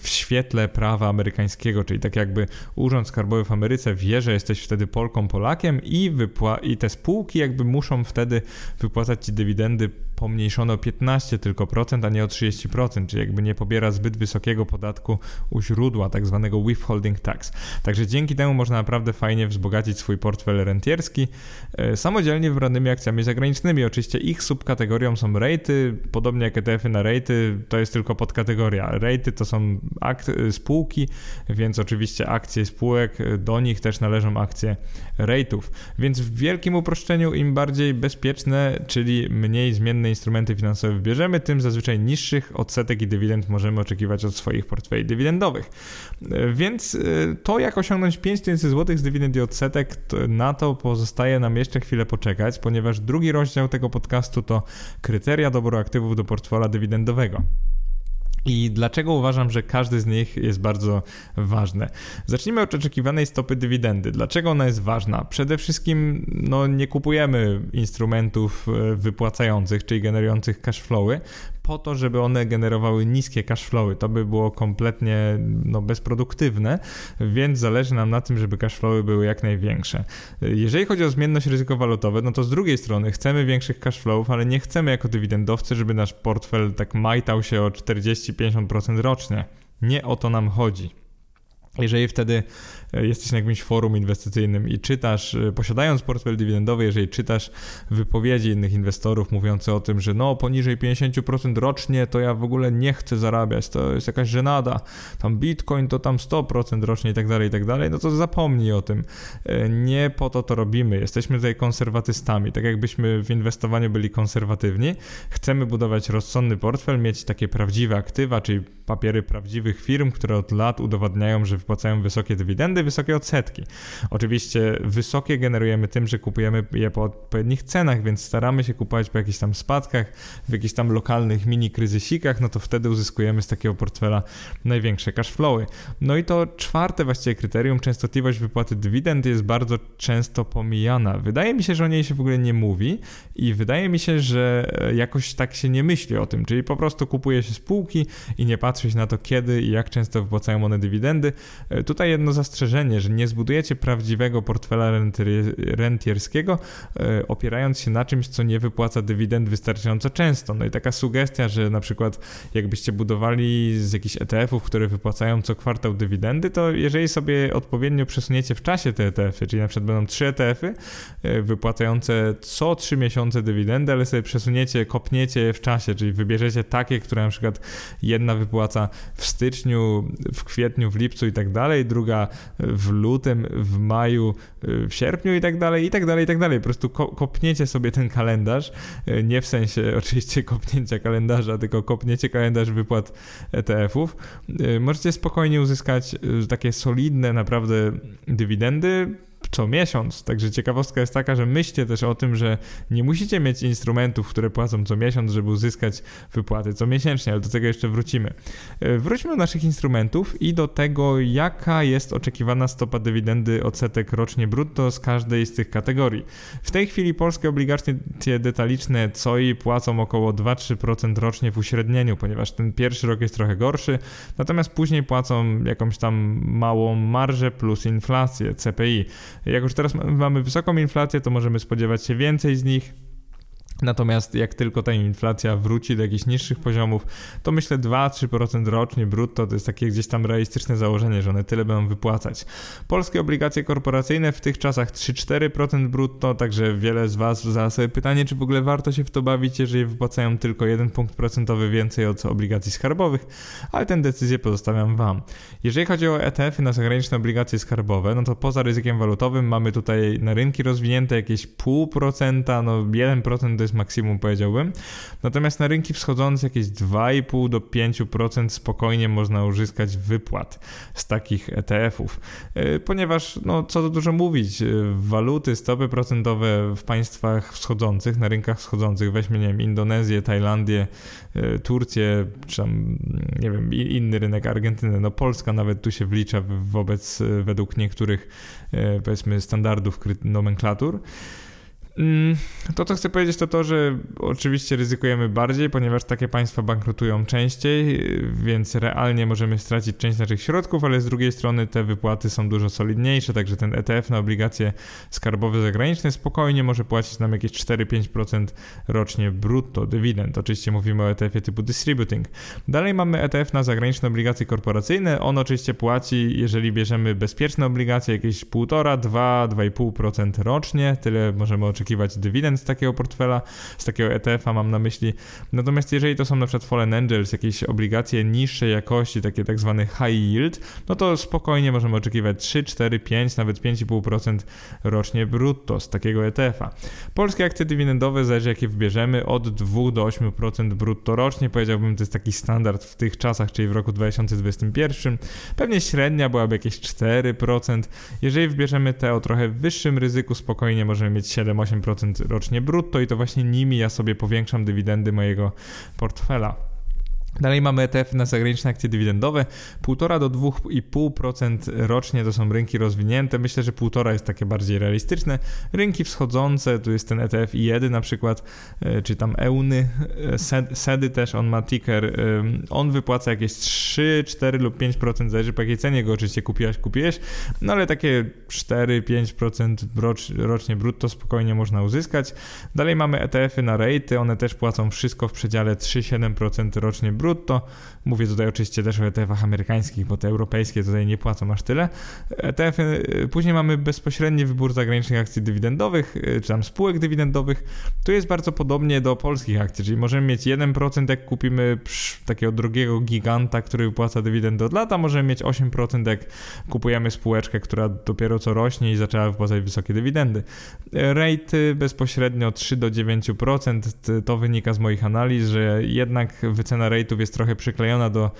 w świetle prawa amerykańskiego, czyli tak jakby Urząd Skarbowy w Ameryce wie, że jesteś wtedy Polką, Polakiem i, wypła- i te spółki jakby muszą wtedy wtedy wypłacać ci dywidendy pomniejszone o 15 tylko procent, a nie o 30%, czyli jakby nie pobiera zbyt wysokiego podatku u źródła, tak zwanego withholding tax. Także dzięki temu można naprawdę fajnie wzbogacić swój portfel rentierski e, samodzielnie wybranymi akcjami zagranicznymi. Oczywiście ich subkategorią są rejty, podobnie jak ETF-y na rejty, to jest tylko podkategoria. Rejty to są e, spółki, więc oczywiście akcje spółek, e, do nich też należą akcje rejtów. Więc w wielkim uproszczeniu im bardziej bezpieczne, czyli mniej zmienne instrumenty finansowe wybierzemy, tym zazwyczaj niższych odsetek i dywidend możemy oczekiwać od swoich portfeli dywidendowych. Więc y, to, jak osiągnąć 5000 zł z dywidend i odsetek, to na to pozostaje nam jeszcze chwilę poczekać, ponieważ drugi rozdział tego podcastu to kryteria doboru aktywów do portfela dywidendowego. I dlaczego uważam, że każdy z nich jest bardzo ważny? Zacznijmy od oczekiwanej stopy dywidendy. Dlaczego ona jest ważna? Przede wszystkim no, nie kupujemy instrumentów e, wypłacających, czyli generujących cash flowy, po to, żeby one generowały niskie cashflowy. To by było kompletnie no, bezproduktywne, więc zależy nam na tym, żeby cashflowy były jak największe. Jeżeli chodzi o zmienność ryzyko walutowe, no to z drugiej strony chcemy większych cashflowów, ale nie chcemy jako dywidendowcy, żeby nasz portfel tak majtał się o 40-50% rocznie. Nie o to nam chodzi. Jeżeli wtedy jesteś na jakimś forum inwestycyjnym i czytasz, e, posiadając portfel dywidendowy, jeżeli czytasz wypowiedzi innych inwestorów mówiące o tym, że no poniżej 50% rocznie to ja w ogóle nie chcę zarabiać, to jest jakaś żenada, tam bitcoin to tam 100% rocznie i tak dalej, i tak dalej, no to zapomnij o tym. E, nie po to to robimy. Jesteśmy tutaj konserwatystami. Tak jakbyśmy w inwestowaniu byli konserwatywni, chcemy budować rozsądny portfel, mieć takie prawdziwe aktywa, czyli papiery prawdziwych firm, które od lat udowadniają, że wypłacają wysokie dywidendy, wysokie odsetki. Oczywiście wysokie generujemy tym, że kupujemy je po odpowiednich cenach, więc staramy się kupować po jakichś tam spadkach, w jakichś tam lokalnych mini kryzysikach, no to wtedy uzyskujemy z takiego portfela największe cashflowy. No i to czwarte właściwie kryterium, częstotliwość wypłaty dywidend jest bardzo często pomijana. Wydaje mi się, że o niej się w ogóle nie mówi i wydaje mi się, że jakoś tak się nie myśli o tym, czyli po prostu kupuje się spółki i nie patrzy się na to, kiedy i jak często wypłacają one dywidendy, E, tutaj jedno zastrzeżenie, że nie zbudujecie prawdziwego portfela rentierskiego, e, opierając się na czymś, co nie wypłaca dywidend wystarczająco często. No i taka sugestia, że na przykład jakbyście budowali z jakichś ETF-ów, które wypłacają co kwartał dywidendy, to jeżeli sobie odpowiednio przesuniecie w czasie te ETF-y, czyli na przykład będą trzy ETF-y e, wypłacające co trzy miesiące dywidendy, ale sobie przesuniecie, kopniecie w czasie, czyli wybierzecie takie, które na przykład jedna wypłaca w styczniu, w kwietniu, w lipcu i tak dalej, druga w lutym, w maju, w sierpniu i tak dalej, i tak dalej, i tak dalej. Po prostu kopniecie sobie ten kalendarz, e, nie w sensie [LAUGHS] oczywiście kopnięcia kalendarza, tylko kopniecie kalendarz wypłat ETF-ów. E, możecie spokojnie uzyskać takie solidne naprawdę dywidendy co miesiąc. Także ciekawostka jest taka, że myślcie też o tym, że nie musicie mieć instrumentów, które płacą co miesiąc, żeby uzyskać wypłaty co miesięcznie, ale do tego jeszcze wrócimy. E, wróćmy do naszych instrumentów i do tego, jaka jest oczekiwana stopa dywidendy odsetek rocznie brutto z każdej z tych kategorii. W tej chwili polskie obligacje detaliczne COI płacą około 2-3% rocznie w uśrednieniu, ponieważ ten pierwszy rok jest trochę gorszy, natomiast później płacą jakąś tam małą marżę plus inflację, CPI. Jak już teraz mamy wysoką inflację, to możemy spodziewać się więcej z nich. Natomiast jak tylko ta inflacja wróci do jakichś niższych poziomów, to myślę 2-3% rocznie brutto to jest takie gdzieś tam realistyczne założenie, że one tyle będą wypłacać. Polskie obligacje korporacyjne w tych czasach 3-4% brutto, także wiele z Was zada sobie pytanie, czy w ogóle warto się w to bawić, jeżeli wypłacają tylko 1 punkt procentowy więcej od obligacji skarbowych, ale tę decyzję pozostawiam Wam. Jeżeli chodzi o ETF-y na zagraniczne obligacje skarbowe, no to poza ryzykiem walutowym mamy tutaj na rynki rozwinięte jakieś 0,5%, no 1% to jest maksimum powiedziałbym. Natomiast na rynki wschodzące jakieś 2,5 do 5% spokojnie można uzyskać wypłat z takich ETF-ów. E, ponieważ, no co tu dużo mówić, e, waluty, stopy procentowe w państwach wschodzących, na rynkach wschodzących, weźmy, nie wiem, Indonezję, Tajlandię, e, Turcję, czy tam, nie wiem, inny rynek, Argentynę, no Polska nawet tu się wlicza wobec, według niektórych, powiedzmy, standardów nomenklatur. Mm, to, co chcę powiedzieć, to to, że oczywiście ryzykujemy bardziej, ponieważ takie państwa bankrutują częściej, więc realnie możemy stracić część naszych środków, ale z drugiej strony te wypłaty są dużo solidniejsze, także ten ETF na obligacje skarbowe zagraniczne spokojnie może płacić nam jakieś 4-5% rocznie brutto dywidend. Oczywiście mówimy o ETF-ie typu distributing. Dalej mamy ETF na zagraniczne obligacje korporacyjne. On oczywiście płaci, jeżeli bierzemy bezpieczne obligacje, jakieś 1,5-2,5% rocznie. Tyle możemy oczekiwać oczekiwać dywidend z takiego portfela, z takiego ETF-a mam na myśli. Natomiast jeżeli to są na przykład Fallen Angels, jakieś obligacje niższej jakości, takie tak zwany high yield, no to spokojnie możemy oczekiwać 3, 4, 5, nawet 5,5% rocznie brutto z takiego ETF-a. Polskie akcje dywidendowe, zależy jakie wybierzemy, od 2 do 8% brutto rocznie, powiedziałbym, to jest taki standard w tych czasach, czyli w roku 2021. Pewnie średnia byłaby jakieś 4%. Jeżeli wybierzemy te o trochę wyższym ryzyku, spokojnie możemy mieć 7-8% 8% rocznie brutto i to właśnie nimi ja sobie powiększam dywidendy mojego portfela. Dalej mamy ETF na zagraniczne akcje dywidendowe. 1,5 do 2,5% rocznie to są rynki rozwinięte. Myślę, że 1,5 jest takie bardziej realistyczne. Rynki wschodzące, tu jest ten ETF IEDY na przykład, e, czy tam EUNY, e, SEDY też, on ma ticker. E, on wypłaca jakieś 3, 4 lub 5%, zależy po jakiej cenie go oczywiście kupiłaś, kupiłeś. No ale takie 4-5% rocznie brutto spokojnie można uzyskać. Dalej mamy ETF-y na rejty, one też płacą wszystko w przedziale 3-7% rocznie brutto brutto. Mówię tutaj oczywiście też o ETF-ach amerykańskich, bo te europejskie tutaj nie płacą aż tyle. ETF, -y, później mamy bezpośredni wybór zagranicznych akcji dywidendowych, y, czy tam spółek dywidendowych. Tu jest bardzo podobnie do polskich akcji, czyli możemy mieć 1% jak kupimy takiego drugiego giganta, który wypłaca dywidendy od lata, możemy mieć 8% jak kupujemy spółeczkę, która dopiero co rośnie i zaczęła wypłacać wysokie dywidendy. Rate bezpośrednio 3 do 9%, to wynika z moich analiz, że jednak wycena jest trochę przyklejona do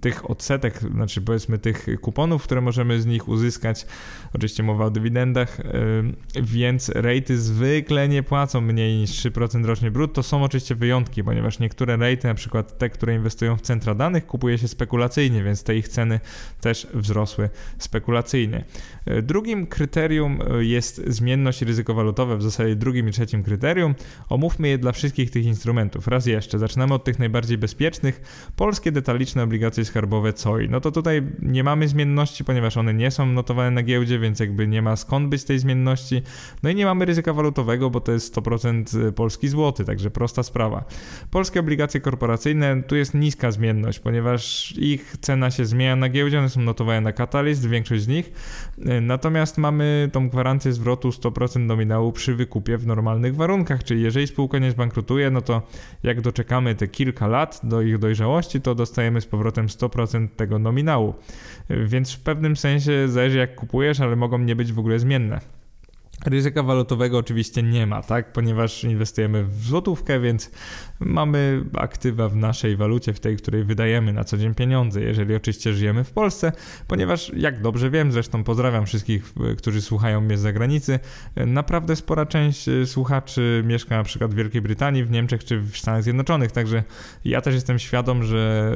tych odsetek, znaczy powiedzmy tych kuponów, które możemy z nich uzyskać. Oczywiście mowa o dywidendach, więc rejty zwykle nie płacą mniej niż 3% rocznie brutto. Są oczywiście wyjątki, ponieważ niektóre rejty, na przykład te, które inwestują w centra danych, kupuje się spekulacyjnie, więc te ich ceny też wzrosły spekulacyjnie. E, drugim kryterium e, jest zmienność ryzykowalutowe, w zasadzie drugim i trzecim kryterium. Omówmy je dla wszystkich tych instrumentów. Raz jeszcze, zaczynamy od tych najbardziej bezpiecznych, polskie detaliczne obligacje skarbowe COI. No to tutaj nie mamy zmienności, ponieważ one nie są notowane na giełdzie, więc jakby nie ma skąd być tej zmienności. No i nie mamy ryzyka walutowego, bo to jest 100% polski złoty, także prosta sprawa. Polskie obligacje korporacyjne, tu jest niska zmienność, ponieważ ich cena się zmienia na giełdzie, one są notowane na Catalyst, większość z nich. Natomiast mamy tą gwarancję zwrotu 100% nominału przy wykupie w normalnych warunkach, czyli jeżeli spółka nie zbankrutuje, no to jak doczekamy te kilka lat do ich dojrzałości, to dostajemy z powrotem 100% tego nominału. Więc w pewnym sensie zależy jak kupujesz, ale mogą nie być w ogóle zmienne. Ryzyka walutowego oczywiście nie ma, tak? Ponieważ inwestujemy w złotówkę, więc mamy aktywa w naszej walucie, w tej, której wydajemy na co dzień pieniądze, jeżeli oczywiście żyjemy w Polsce, ponieważ jak dobrze wiem, zresztą pozdrawiam wszystkich, którzy słuchają mnie z zagranicy, naprawdę spora część e, słuchaczy mieszka na przykład w Wielkiej Brytanii, w Niemczech czy w Stanach Zjednoczonych, także ja też jestem świadom, że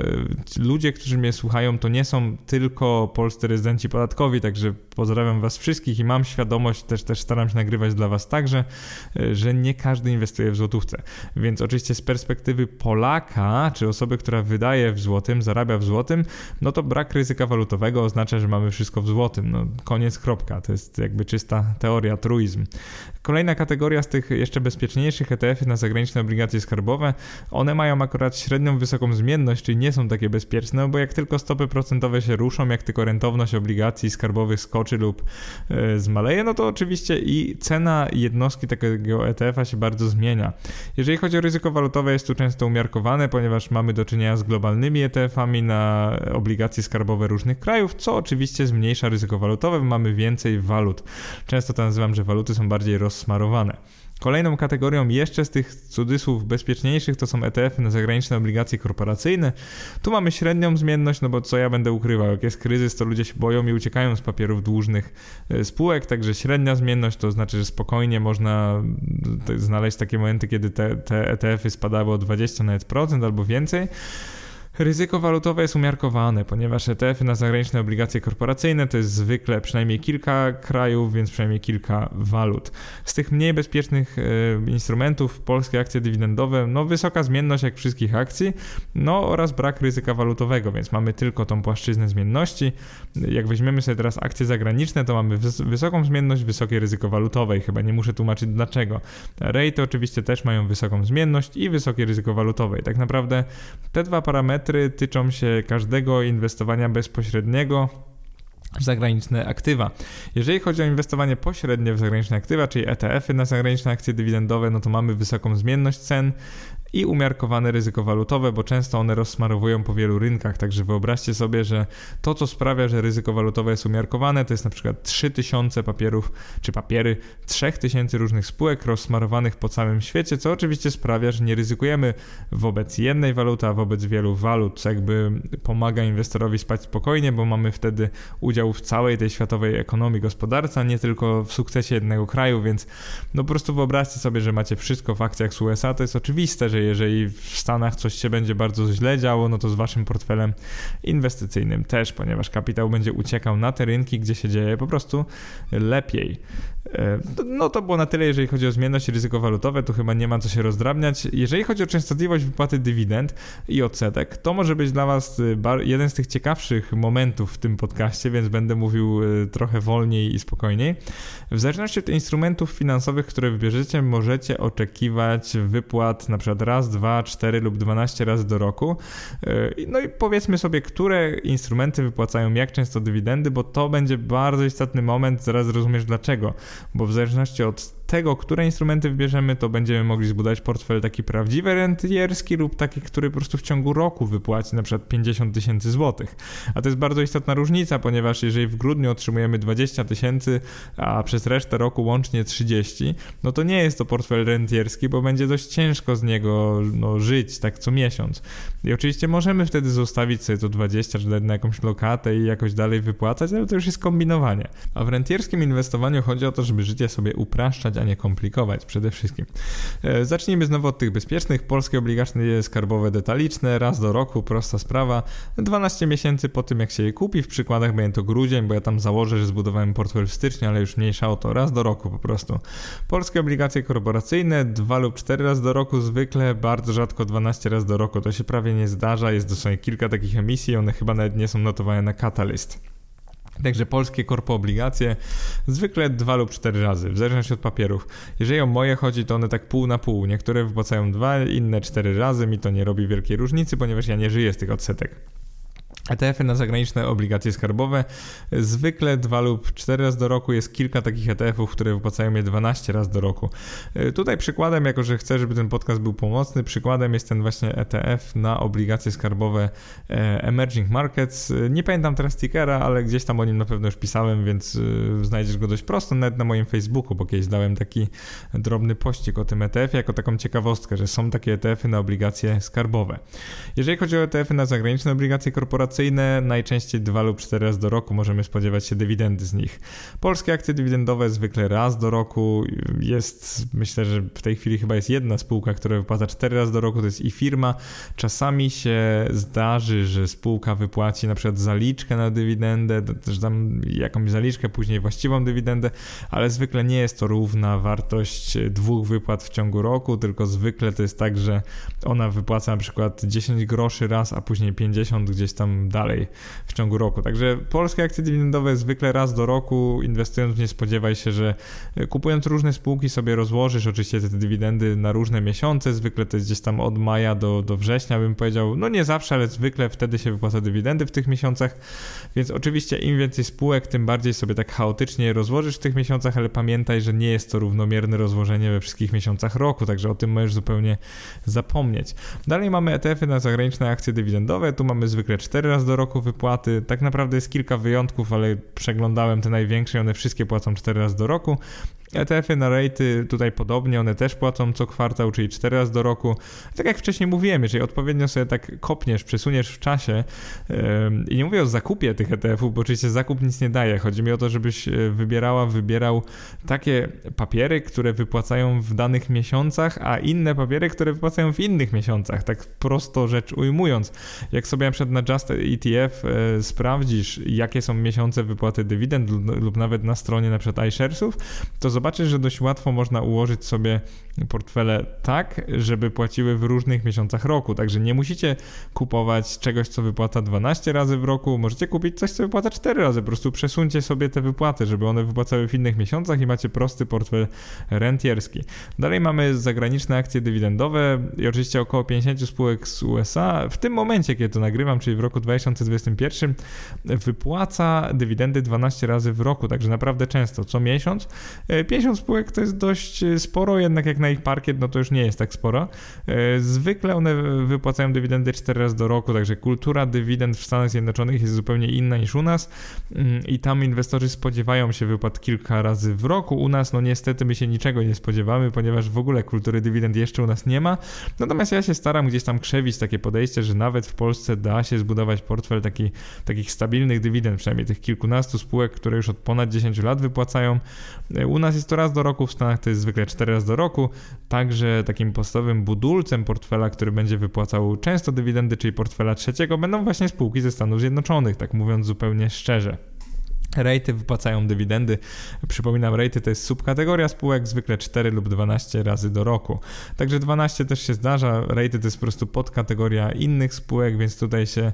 ludzie, którzy mnie słuchają, to nie są tylko polscy rezydenci podatkowi, także pozdrawiam was wszystkich i mam świadomość, też, też staram się nagrywać dla was także, e, że nie każdy inwestuje w złotówce, więc oczywiście perspektywy Polaka, czy osoby, która wydaje w złotym, zarabia w złotym, no to brak ryzyka walutowego oznacza, że mamy wszystko w złotym. No koniec, kropka. To jest jakby czysta teoria, truizm. Kolejna kategoria z tych jeszcze bezpieczniejszych ETF-y na zagraniczne obligacje skarbowe, one mają akurat średnią wysoką zmienność, czyli nie są takie bezpieczne, bo jak tylko stopy procentowe się ruszą, jak tylko rentowność obligacji skarbowych skoczy lub e, zmaleje, no to oczywiście i cena jednostki takiego ETF-a się bardzo zmienia. Jeżeli chodzi o ryzyko walutowe, jest tu często umiarkowane, ponieważ mamy do czynienia z globalnymi ETF-ami na obligacje skarbowe różnych krajów, co oczywiście zmniejsza ryzyko walutowe, mamy więcej walut. Często to nazywam, że waluty są bardziej roz rozsmarowane. Kolejną kategorią jeszcze z tych cudzysłów bezpieczniejszych to są ETF-y na zagraniczne obligacje korporacyjne. Tu mamy średnią zmienność, no bo co ja będę ukrywał, jak jest kryzys, to ludzie się boją i uciekają z papierów dłużnych e, spółek, także średnia zmienność to znaczy, że spokojnie można znaleźć takie momenty, kiedy te, te ETF-y spadały o 20 nawet procent albo więcej. Ryzyko walutowe jest umiarkowane, ponieważ ETF-y na zagraniczne obligacje korporacyjne to jest zwykle przynajmniej kilka krajów, więc przynajmniej kilka walut. Z tych mniej bezpiecznych e, instrumentów polskie akcje dywidendowe, no wysoka zmienność jak wszystkich akcji, no oraz brak ryzyka walutowego, więc mamy tylko tą płaszczyznę zmienności. Jak weźmiemy sobie teraz akcje zagraniczne, to mamy wys wysoką zmienność, wysokie ryzyko walutowe i chyba nie muszę tłumaczyć dlaczego. Rate oczywiście też mają wysoką zmienność i wysokie ryzyko walutowe. I tak naprawdę te dwa parametry parametry tyczą się każdego inwestowania bezpośredniego w zagraniczne aktywa. Jeżeli chodzi o inwestowanie pośrednie w zagraniczne aktywa, czyli ETF-y na zagraniczne akcje dywidendowe, no to mamy wysoką zmienność cen, i umiarkowane ryzyko walutowe, bo często one rozsmarowują po wielu rynkach, także wyobraźcie sobie, że to, co sprawia, że ryzyko walutowe jest umiarkowane, to jest na przykład 3000 papierów, czy papiery 3000 różnych spółek rozsmarowanych po całym świecie, co oczywiście sprawia, że nie ryzykujemy wobec jednej waluty, a wobec wielu walut, co jakby pomaga inwestorowi spać spokojnie, bo mamy wtedy udział w całej tej światowej ekonomii, gospodarce, a nie tylko w sukcesie jednego kraju, więc no po prostu wyobraźcie sobie, że macie wszystko w akcjach z USA, to jest oczywiste, że jeżeli w Stanach coś się będzie bardzo źle działo, no to z waszym portfelem inwestycyjnym też, ponieważ kapitał będzie uciekał na te rynki, gdzie się dzieje po prostu lepiej. E, no to było na tyle, jeżeli chodzi o zmienność ryzyko walutowe, tu chyba nie ma co się rozdrabniać. Jeżeli chodzi o częstotliwość wypłaty dywidend i odsetek, to może być dla Was e, jeden z tych ciekawszych momentów w tym podcaście, więc będę mówił e, trochę wolniej i spokojniej. W zależności od instrumentów finansowych, które wybierzecie, możecie oczekiwać wypłat na przykład raz, dwa, cztery lub dwanaście razy do roku. No i powiedzmy sobie, które instrumenty wypłacają jak często dywidendy, bo to będzie bardzo istotny moment, zaraz zrozumiesz dlaczego bo w zależności od tego, które instrumenty wybierzemy, to będziemy mogli zbudować portfel taki prawdziwy rentierski lub taki, który po prostu w ciągu roku wypłaci na przykład 50 tysięcy złotych. A to jest bardzo istotna różnica, ponieważ jeżeli w grudniu otrzymujemy 20 tysięcy, a przez resztę roku łącznie 30, no to nie jest to portfel rentierski, bo będzie dość ciężko z niego no, żyć tak co miesiąc. I oczywiście możemy wtedy zostawić sobie to 20 czy na jakąś lokatę i jakoś dalej wypłacać, ale to już jest kombinowanie. A w rentierskim inwestowaniu chodzi o to, żeby życie sobie upraszczać, a nie komplikować przede wszystkim. E, zacznijmy znowu od tych bezpiecznych. Polskie obligacje skarbowe detaliczne, raz do roku, prosta sprawa. 12 miesięcy po tym, jak się je kupi, w przykładach będzie to grudzień, bo ja tam założę, że zbudowałem portfel w styczniu, ale już mniejsza o to, raz do roku po prostu. Polskie obligacje korporacyjne, dwa lub cztery razy do roku zwykle, bardzo rzadko 12 razy do roku, to się prawie nie zdarza, jest dosłownie kilka takich emisji, one chyba nawet nie są notowane na Catalyst. Także polskie korpo obligacje zwykle dwa lub cztery razy, w zależności od papierów. Jeżeli o moje chodzi, to one tak pół na pół. Niektóre wypłacają dwa, inne cztery razy. Mi to nie robi wielkiej różnicy, ponieważ ja nie żyję z tych odsetek. ETF-y na zagraniczne obligacje skarbowe. Zwykle dwa lub cztery razy do roku jest kilka takich ETF-ów, które wypłacają je 12 razy do roku. E, tutaj przykładem, jako że chcę, żeby ten podcast był pomocny, przykładem jest ten właśnie ETF na obligacje skarbowe e, Emerging Markets. E, nie pamiętam teraz tickera, ale gdzieś tam o nim na pewno już pisałem, więc znajdziesz go dość prosto, nawet na moim Facebooku, bo kiedyś dałem taki drobny pościg o tym ETF-ie, jako taką ciekawostkę, że są takie ETF-y na obligacje skarbowe. Jeżeli chodzi o ETF-y na zagraniczne obligacje korporacyjne, najczęściej dwa lub cztery razy do roku możemy spodziewać się dywidendy z nich. Polskie akcje dywidendowe zwykle raz do roku. Jest, myślę, że w tej chwili chyba jest jedna spółka, która wypłaca cztery razy do roku, to jest i firma. Czasami się zdarzy, że spółka wypłaci na przykład zaliczkę na dywidendę, też tam jakąś zaliczkę, później właściwą dywidendę, ale zwykle nie jest to równa wartość dwóch wypłat w ciągu roku, tylko zwykle to jest tak, że ona wypłaca na przykład 10 groszy raz, a później 50 gdzieś tam dalej w ciągu roku. Także polskie akcje dywidendowe zwykle raz do roku inwestując nie spodziewaj się, że e, kupując różne spółki sobie rozłożysz oczywiście te dywidendy na różne miesiące, zwykle to jest gdzieś tam od maja do, do września bym powiedział, no nie zawsze, ale zwykle wtedy się wypłaca dywidendy w tych miesiącach, więc oczywiście im więcej spółek, tym bardziej sobie tak chaotycznie rozłożysz w tych miesiącach, ale pamiętaj, że nie jest to równomierne rozłożenie we wszystkich miesiącach roku, także o tym możesz zupełnie zapomnieć. Dalej mamy ETF-y na zagraniczne akcje dywidendowe, tu mamy zwykle 4 razy raz do roku wypłaty. Tak naprawdę jest kilka wyjątków, ale przeglądałem te największe i one wszystkie płacą 4 razy do roku. ETF-y na rejty tutaj podobnie, one też płacą co kwartał, czyli 4 razy do roku. Tak jak wcześniej mówiłem, jeżeli odpowiednio sobie tak kopniesz, przesuniesz w czasie yy, i nie mówię o zakupie tych ETF-ów, bo oczywiście zakup nic nie daje. Chodzi mi o to, żebyś e, wybierała, wybierał takie papiery, które wypłacają w danych miesiącach, a inne papiery, które wypłacają w innych miesiącach. Tak prosto rzecz ujmując. Jak sobie na przykład na Just ETF yy, e, sprawdzisz, jakie są miesiące wypłaty dywidend lub, lub nawet na stronie na przykład iSharesów, to zobaczysz, że dość łatwo można ułożyć sobie portfele tak, żeby płaciły w różnych miesiącach roku. Także nie musicie kupować czegoś, co wypłaca 12 razy w roku, możecie kupić coś, co wypłaca 4 razy. Po prostu przesuńcie sobie te wypłaty, żeby one wypłacały w innych miesiącach i macie prosty portfel rentierski. Dalej mamy zagraniczne akcje dywidendowe i oczywiście około 50 spółek z USA. W tym momencie, kiedy to nagrywam, czyli w roku 2021, wypłaca dywidendy 12 razy w roku, także naprawdę często, co miesiąc. 50 spółek to jest dość sporo, jednak jak na ich parkiet, no to już nie jest tak sporo. E, zwykle one wypłacają dywidendy 4 razy do roku, także kultura dywidend w Stanach Zjednoczonych jest zupełnie inna niż u nas mm, i tam inwestorzy spodziewają się wypłat kilka razy w roku. U nas, no niestety, my się niczego nie spodziewamy, ponieważ w ogóle kultury dywidend jeszcze u nas nie ma. Natomiast ja się staram gdzieś tam krzewić takie podejście, że nawet w Polsce da się zbudować portfel taki, takich stabilnych dywidend, przynajmniej tych kilkunastu spółek, które już od ponad 10 lat wypłacają. E, u nas jest to raz do roku, w Stanach to jest zwykle 4 razy do roku. Także takim podstawowym budulcem portfela, który będzie wypłacał często dywidendy, czyli portfela trzeciego, będą właśnie spółki ze Stanów Zjednoczonych, tak mówiąc zupełnie szczerze. Rejty wypłacają dywidendy. Przypominam, rejty to jest subkategoria spółek, zwykle 4 lub 12 razy do roku. Także 12 też się zdarza. Rejty to jest po prostu podkategoria innych spółek, więc tutaj się e,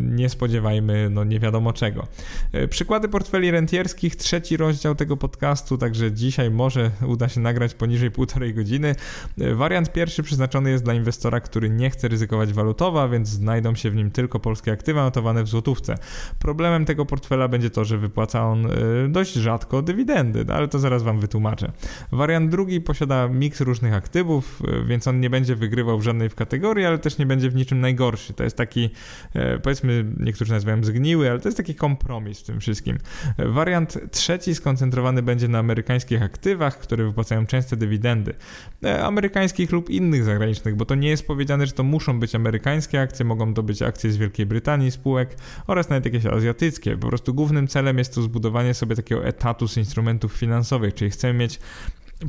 nie spodziewajmy, no nie wiadomo czego. E, przykłady portfeli rentierskich, trzeci rozdział tego podcastu, także dzisiaj może uda się nagrać poniżej półtorej godziny. E, wariant pierwszy przeznaczony jest dla inwestora, który nie chce ryzykować walutowa, więc znajdą się w nim tylko polskie aktywa notowane w złotówce. Problemem tego portfela będzie to, że wypłaca on y, dość rzadko dywidendy, no ale to zaraz Wam wytłumaczę. Wariant drugi posiada miks różnych aktywów, y, więc on nie będzie wygrywał w żadnej w kategorii, ale też nie będzie w niczym najgorszy. To jest taki, y, powiedzmy, niektórzy nazywają zgniły, ale to jest taki kompromis w tym wszystkim. Wariant trzeci skoncentrowany będzie na amerykańskich aktywach, które wypłacają częste dywidendy. Amerykańskich lub innych zagranicznych, bo to nie jest powiedziane, że to muszą być amerykańskie akcje, mogą to być akcje z Wielkiej Brytanii spółek oraz nawet jakieś azjatyckie. Po prostu głównym celem jest to zbudowanie sobie takiego etatu z instrumentów finansowych, czyli chcemy mieć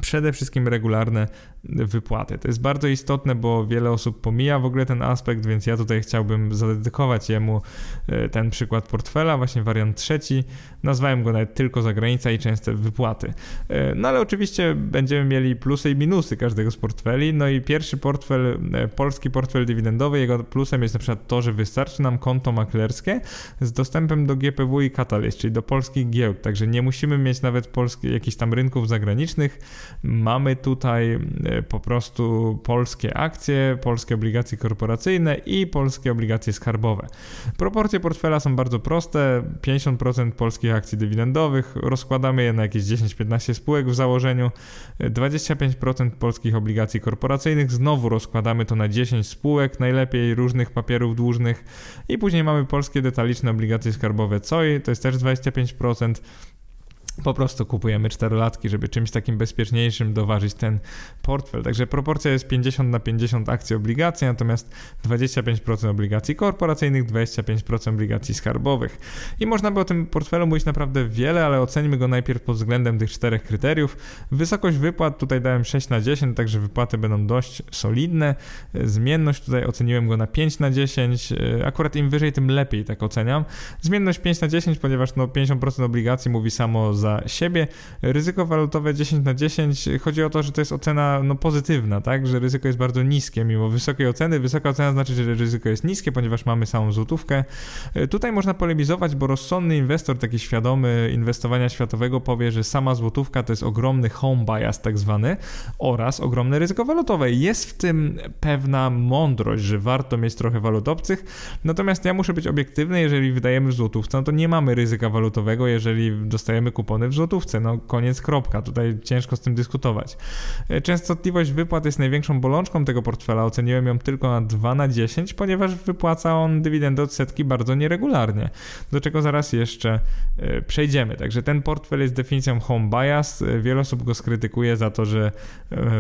przede wszystkim regularne wypłaty. To jest bardzo istotne, bo wiele osób pomija w ogóle ten aspekt, więc ja tutaj chciałbym zadedykować jemu e, ten przykład portfela, właśnie wariant trzeci. Nazwałem go nawet tylko zagranica i częste wypłaty. E, no ale oczywiście będziemy mieli plusy i minusy każdego z portfeli. No i pierwszy portfel, e, polski portfel dywidendowy, jego plusem jest na przykład to, że wystarczy nam konto maklerskie z dostępem do GPW i Catalyst, czyli do polskich giełd, także nie musimy mieć nawet polskich jakichś tam rynków zagranicznych. Mamy tutaj po prostu polskie akcje, polskie obligacje korporacyjne i polskie obligacje skarbowe. Proporcje portfela są bardzo proste. 50% polskich akcji dywidendowych, rozkładamy je na jakieś 10-15 spółek w założeniu. 25% polskich obligacji korporacyjnych, znowu rozkładamy to na 10 spółek, najlepiej różnych papierów dłużnych i później mamy polskie detaliczne obligacje skarbowe COI, to jest też 25%. Po prostu kupujemy czterolatki, żeby czymś takim bezpieczniejszym doważyć ten portfel. Także proporcja jest 50 na 50 akcji obligacji, natomiast 25% obligacji korporacyjnych, 25% obligacji skarbowych. I można by o tym portfelu mówić naprawdę wiele, ale ocenimy go najpierw pod względem tych czterech kryteriów. Wysokość wypłat tutaj dałem 6 na 10, także wypłaty będą dość solidne. Zmienność tutaj oceniłem go na 5 na 10. Akurat im wyżej, tym lepiej, tak oceniam. Zmienność 5 na 10, ponieważ no 50% obligacji mówi samo za za siebie. Ryzyko walutowe 10 na 10 chodzi o to, że to jest ocena no, pozytywna, tak, że ryzyko jest bardzo niskie mimo wysokiej oceny. Wysoka ocena znaczy, że ryzyko jest niskie, ponieważ mamy samą złotówkę. Tutaj można polemizować, bo rozsądny inwestor, taki świadomy inwestowania światowego powie, że sama złotówka to jest ogromny home bias tak zwany oraz ogromne ryzyko walutowe. Jest w tym pewna mądrość, że warto mieć trochę walut obcych, natomiast ja muszę być obiektywny, jeżeli wydajemy w złotówce, no to nie mamy ryzyka walutowego, jeżeli dostajemy kupon w złotówce. No koniec, kropka. Tutaj ciężko z tym dyskutować. E, częstotliwość wypłat jest największą bolączką tego portfela. Oceniłem ją tylko na 2 na 10, ponieważ wypłaca on dywidendę od setki bardzo nieregularnie, do czego zaraz jeszcze e, przejdziemy. Także ten portfel jest definicją home bias. E, wiele osób go skrytykuje za to, że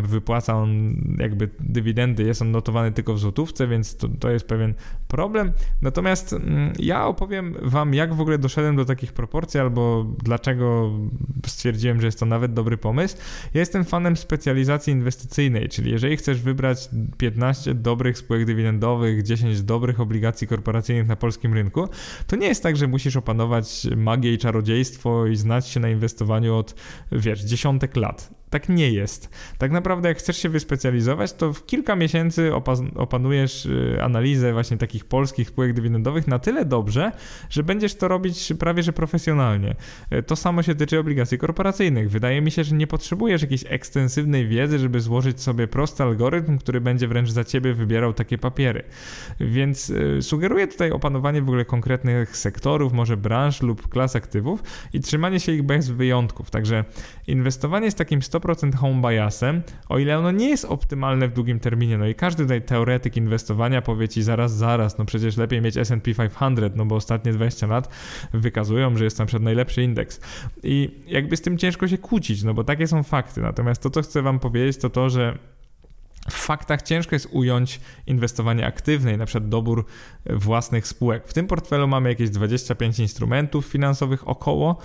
wypłaca on jakby dywidendy, jest on notowany tylko w złotówce, więc to, to jest pewien problem. Natomiast mm, ja opowiem Wam, jak w ogóle doszedłem do takich proporcji, albo dlaczego stwierdziłem, że jest to nawet dobry pomysł. Ja jestem fanem specjalizacji inwestycyjnej, czyli jeżeli chcesz wybrać 15 dobrych spółek dywidendowych, 10 dobrych obligacji korporacyjnych na polskim rynku, to nie jest tak, że musisz opanować magię i czarodziejstwo i znać się na inwestowaniu od, wiesz, dziesiątek lat tak nie jest. Tak naprawdę, jak chcesz się wyspecjalizować, to w kilka miesięcy opanujesz y, analizę właśnie takich polskich spółek dywidendowych na tyle dobrze, że będziesz to robić prawie że profesjonalnie. Y, to samo się tyczy obligacji korporacyjnych. Wydaje mi się, że nie potrzebujesz jakiejś ekstensywnej wiedzy, żeby złożyć sobie prosty algorytm, który będzie wręcz za ciebie wybierał takie papiery. Więc y, sugeruję tutaj opanowanie w ogóle konkretnych sektorów, może branż lub klas aktywów i trzymanie się ich bez wyjątków. Także inwestowanie z takim 100% home biasem, o ile ono nie jest optymalne w długim terminie, no i każdy tutaj teoretyk inwestowania powie ci zaraz, zaraz, no przecież lepiej mieć S&P 500, no bo ostatnie 20 lat wykazują, że jest tam przed najlepszy indeks. I jakby z tym ciężko się kłócić, no bo takie są fakty. Natomiast to, co chcę wam powiedzieć, to to, że w faktach ciężko jest ująć inwestowanie aktywne i na przykład dobór własnych spółek. W tym portfelu mamy jakieś 25 instrumentów finansowych około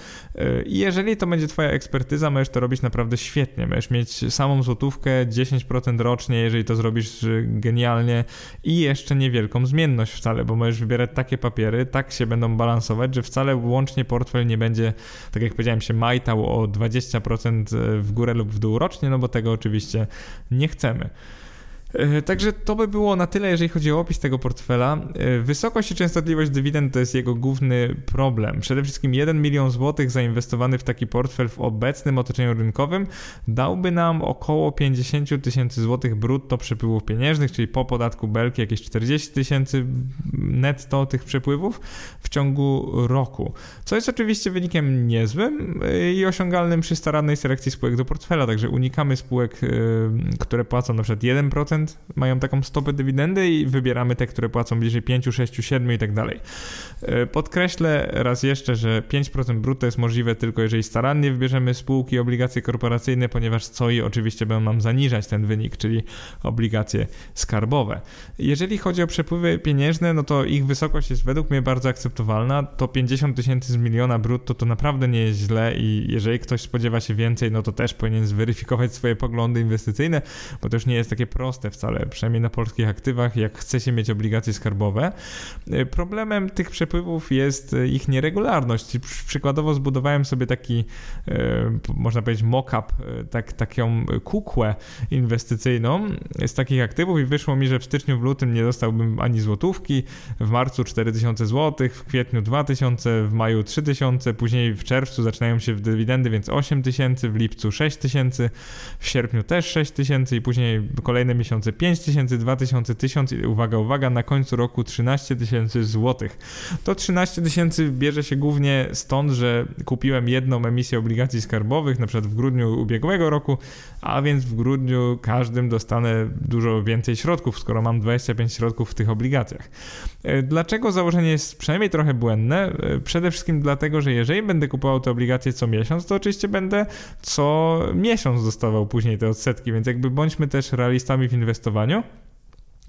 i jeżeli to będzie Twoja ekspertyza, możesz to robić naprawdę świetnie. Możesz mieć samą złotówkę 10% rocznie, jeżeli to zrobisz genialnie i jeszcze niewielką zmienność wcale, bo możesz wybierać takie papiery, tak się będą balansować, że wcale łącznie portfel nie będzie, tak jak powiedziałem, się majtał o 20% w górę lub w dół rocznie, no bo tego oczywiście nie chcemy. E, także to by było na tyle, jeżeli chodzi o opis tego portfela. E, wysokość i częstotliwość dywidend to jest jego główny problem. Przede wszystkim 1 milion złotych zainwestowany w taki portfel w obecnym otoczeniu rynkowym dałby nam około 50 tysięcy złotych brutto przepływów pieniężnych, czyli po podatku belki jakieś 40 tysięcy netto tych przepływów w ciągu roku. Co jest oczywiście wynikiem niezłym e, i osiągalnym przy starannej selekcji spółek do portfela, także unikamy spółek, które płacą na przykład 1% 5% mają taką stopę dywidendy i wybieramy te, które płacą bliżej 5, 6, 7 i tak dalej. E, podkreślę raz jeszcze, że 5% brutto jest możliwe tylko jeżeli starannie wybierzemy spółki, obligacje korporacyjne, ponieważ co i oczywiście będą nam zaniżać ten wynik, czyli obligacje skarbowe. Jeżeli chodzi o przepływy pieniężne, no to ich wysokość jest według mnie bardzo akceptowalna. To 50 tysięcy z miliona brutto to naprawdę nie jest źle i jeżeli ktoś spodziewa się więcej, no to też powinien zweryfikować swoje poglądy inwestycyjne, bo to już nie jest takie proste wcale, przynajmniej na polskich aktywach, jak chce się mieć obligacje skarbowe. E, problemem tych przepływów jest e, ich nieregularność. Przykładowo zbudowałem sobie taki, e, można powiedzieć, mock-up, tak, taką kukłę inwestycyjną z takich aktywów i wyszło mi, że w styczniu, w lutym nie dostałbym ani złotówki, w marcu 4000 zł, w kwietniu 2000, w maju 3000, później w czerwcu zaczynają się dywidendy, więc 8000, w lipcu 6000, w sierpniu też 6000 i później kolejne miesiące 5000, 2000, 1000 i uwaga, uwaga, na końcu roku 13 tysięcy złotych. To 13 tysięcy bierze się głównie stąd, że kupiłem jedną emisję obligacji skarbowych, na przykład w grudniu ubiegłego roku, a więc w grudniu każdym dostanę dużo więcej środków, skoro mam 25 środków w tych obligacjach. E, dlaczego założenie jest przynajmniej trochę błędne? E, przede wszystkim dlatego, że jeżeli będę kupował te obligacje co miesiąc, to oczywiście będę co miesiąc dostawał później te odsetki, więc jakby bądźmy też realistami w inwestowaniu.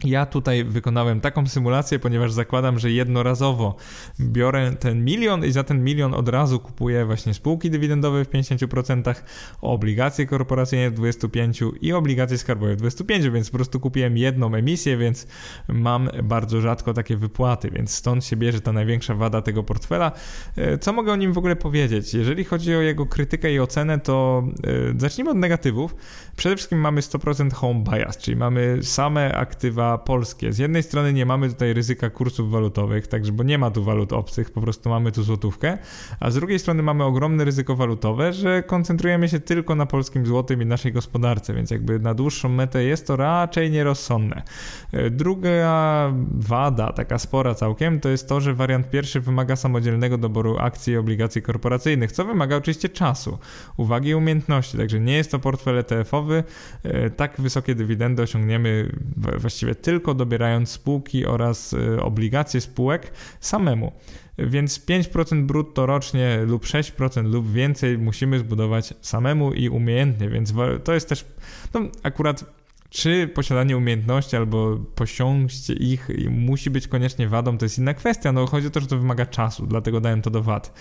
Ja tutaj wykonałem taką symulację, ponieważ zakładam, że jednorazowo biorę ten milion i za ten milion od razu kupuję właśnie spółki dywidendowe w 50%, obligacje korporacyjne w 25% i obligacje skarbowe w 25%, więc po prostu kupiłem jedną emisję, więc mam bardzo rzadko takie wypłaty, więc stąd się bierze ta największa wada tego portfela. E, co mogę o nim w ogóle powiedzieć? Jeżeli chodzi o jego krytykę i ocenę, to e, zacznijmy od negatywów. Przede wszystkim mamy 100% home bias, czyli mamy same aktywa polskie. Z jednej strony nie mamy tutaj ryzyka kursów walutowych, także bo nie ma tu walut obcych, po prostu mamy tu złotówkę, a z drugiej strony mamy ogromne ryzyko walutowe, że koncentrujemy się tylko na polskim złotym i naszej gospodarce, więc jakby na dłuższą metę jest to raczej nierozsądne. E, druga wada, taka spora całkiem, to jest to, że wariant pierwszy wymaga samodzielnego doboru akcji i obligacji korporacyjnych, co wymaga oczywiście czasu, uwagi i umiejętności, także nie jest to portfel ETF-owy, e, tak wysokie dywidendy osiągniemy właściwie tylko dobierając spółki oraz y, obligacje spółek samemu. Więc 5% brutto rocznie lub 6% lub więcej musimy zbudować samemu i umiejętnie, więc to jest też, no akurat czy posiadanie umiejętności albo posiąście ich musi być koniecznie wadą, to jest inna kwestia. No chodzi o to, że to wymaga czasu, dlatego dałem to do wad.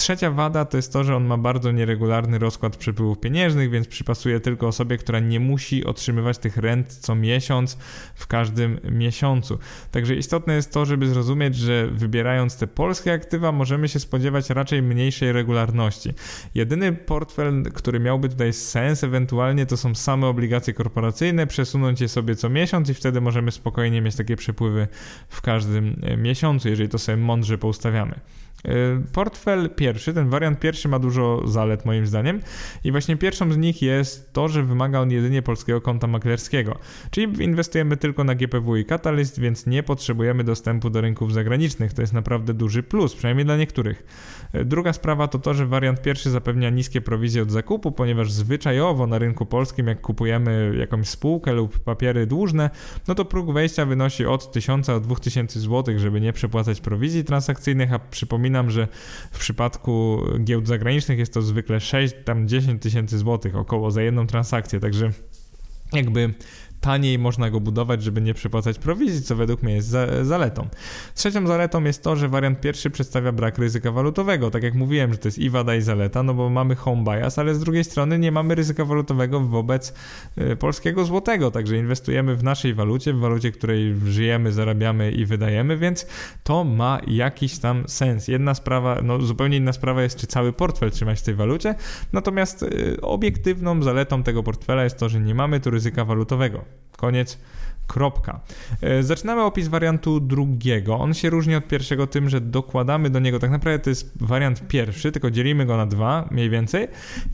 Trzecia wada to jest to, że on ma bardzo nieregularny rozkład przepływów pieniężnych, więc przypasuje tylko osobie, która nie musi otrzymywać tych rent co miesiąc w każdym miesiącu. Także istotne jest to, żeby zrozumieć, że wybierając te polskie aktywa możemy się spodziewać raczej mniejszej regularności. Jedyny portfel, który miałby tutaj sens ewentualnie to są same obligacje korporacyjne, przesunąć je sobie co miesiąc i wtedy możemy spokojnie mieć takie przepływy w każdym miesiącu, jeżeli to sobie mądrze poustawiamy. Y, portfel pierwszy, ten wariant pierwszy ma dużo zalet moim zdaniem i właśnie pierwszą z nich jest to, że wymaga on jedynie polskiego konta maklerskiego, czyli inwestujemy tylko na GPW i Catalyst, więc nie potrzebujemy dostępu do rynków zagranicznych. To jest naprawdę duży plus, przynajmniej dla niektórych. Y, druga sprawa to to, że wariant pierwszy zapewnia niskie prowizje od zakupu, ponieważ zwyczajowo na rynku polskim jak kupujemy jakąś spółkę lub papiery dłużne, no to próg wejścia wynosi od 1000 do 2000 zł, żeby nie przepłacać prowizji transakcyjnych, a przypominam Przypominam, że w przypadku giełd zagranicznych jest to zwykle 6, tam 10 tysięcy złotych około za jedną transakcję, także jakby taniej można go budować, żeby nie przepłacać prowizji, co według mnie jest za, zaletą. Trzecią zaletą jest to, że wariant pierwszy przedstawia brak ryzyka walutowego. Tak jak mówiłem, że to jest i wada i zaleta, no bo mamy home bias, ale z drugiej strony nie mamy ryzyka walutowego wobec y, polskiego złotego, także inwestujemy w naszej walucie, w walucie, której żyjemy, zarabiamy i wydajemy, więc to ma jakiś tam sens. Jedna sprawa, no zupełnie inna sprawa jest, czy cały portfel trzymać w tej walucie, natomiast y, obiektywną zaletą tego portfela jest to, że nie mamy tu ryzyka walutowego. Koniec Kropka. E, zaczynamy opis wariantu drugiego. On się różni od pierwszego tym, że dokładamy do niego, tak naprawdę to jest wariant pierwszy, tylko dzielimy go na dwa mniej więcej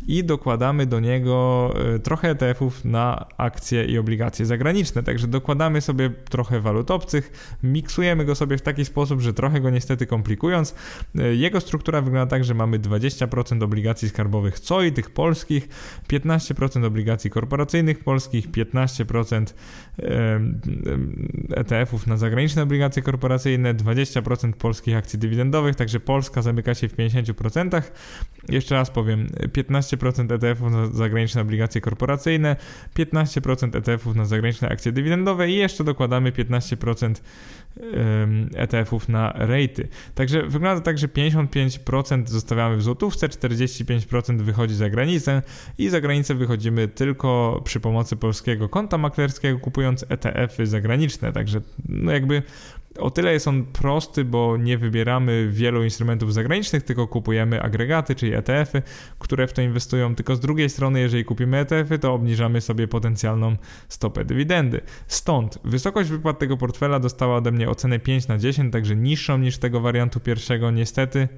i dokładamy do niego e, trochę ETF-ów na akcje i obligacje zagraniczne. Także dokładamy sobie trochę walut obcych, miksujemy go sobie w taki sposób, że trochę go niestety komplikując. E, jego struktura wygląda tak, że mamy 20% obligacji skarbowych COI, tych polskich, 15% obligacji korporacyjnych polskich, 15% ETF-ów na zagraniczne obligacje korporacyjne, 20% polskich akcji dywidendowych, także Polska zamyka się w 50%. Jeszcze raz powiem, 15% ETF-ów na zagraniczne obligacje korporacyjne, 15% ETF-ów na zagraniczne akcje dywidendowe i jeszcze dokładamy 15% ETF-ów na rejty. Także wygląda tak, że 55% zostawiamy w złotówce, 45% wychodzi za granicę i za granicę wychodzimy tylko przy pomocy polskiego konta maklerskiego, kupując ETF-y zagraniczne. Także no jakby o tyle jest on prosty, bo nie wybieramy wielu instrumentów zagranicznych, tylko kupujemy agregaty, czyli ETF-y, które w to inwestują. Tylko z drugiej strony, jeżeli kupimy ETF-y, to obniżamy sobie potencjalną stopę dywidendy. Stąd wysokość wypłat tego portfela dostała ode mnie ocenę 5 na 10, także niższą niż tego wariantu pierwszego, niestety.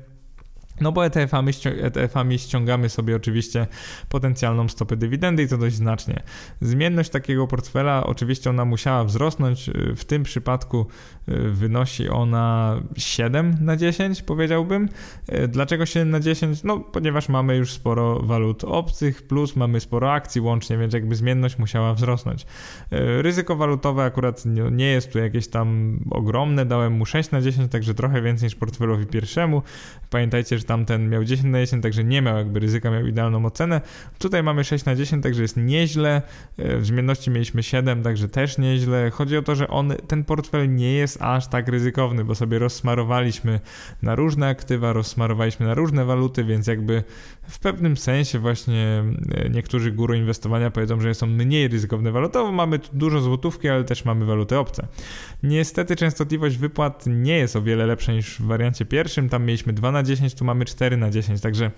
No bo ETF-ami, ETF-ami ściągamy sobie oczywiście potencjalną stopę dywidendy i to dość znacznie. Zmienność takiego portfela oczywiście ona musiała wzrosnąć. W tym przypadku y, wynosi ona 7 na 10 powiedziałbym. Y, dlaczego 7 na 10? No ponieważ mamy już sporo walut obcych plus mamy sporo akcji łącznie, więc jakby zmienność musiała wzrosnąć. Y, ryzyko walutowe akurat nie jest tu jakieś tam ogromne, dałem mu 6 na 10, także trochę więcej niż portfelowi pierwszemu. Pamiętajcie, że tamten miał 10 na 10, także nie miał jakby ryzyka, miał idealną ocenę. Tutaj mamy 6 na 10, także jest nieźle. E, w zmienności mieliśmy 7, także też nieźle. Chodzi o to, że on, ten portfel nie jest aż tak ryzykowny, bo sobie rozsmarowaliśmy na różne aktywa, rozsmarowaliśmy na różne waluty, więc jakby w pewnym sensie właśnie e, niektórzy guru inwestowania powiedzą, że są mniej ryzykowne walutowo. Mamy tu dużo złotówki, ale też mamy waluty obce. Niestety częstotliwość wypłat nie jest o wiele lepsza niż w wariancie pierwszym. Tam mieliśmy 2 na 10, tu mamy 4 na 10. Także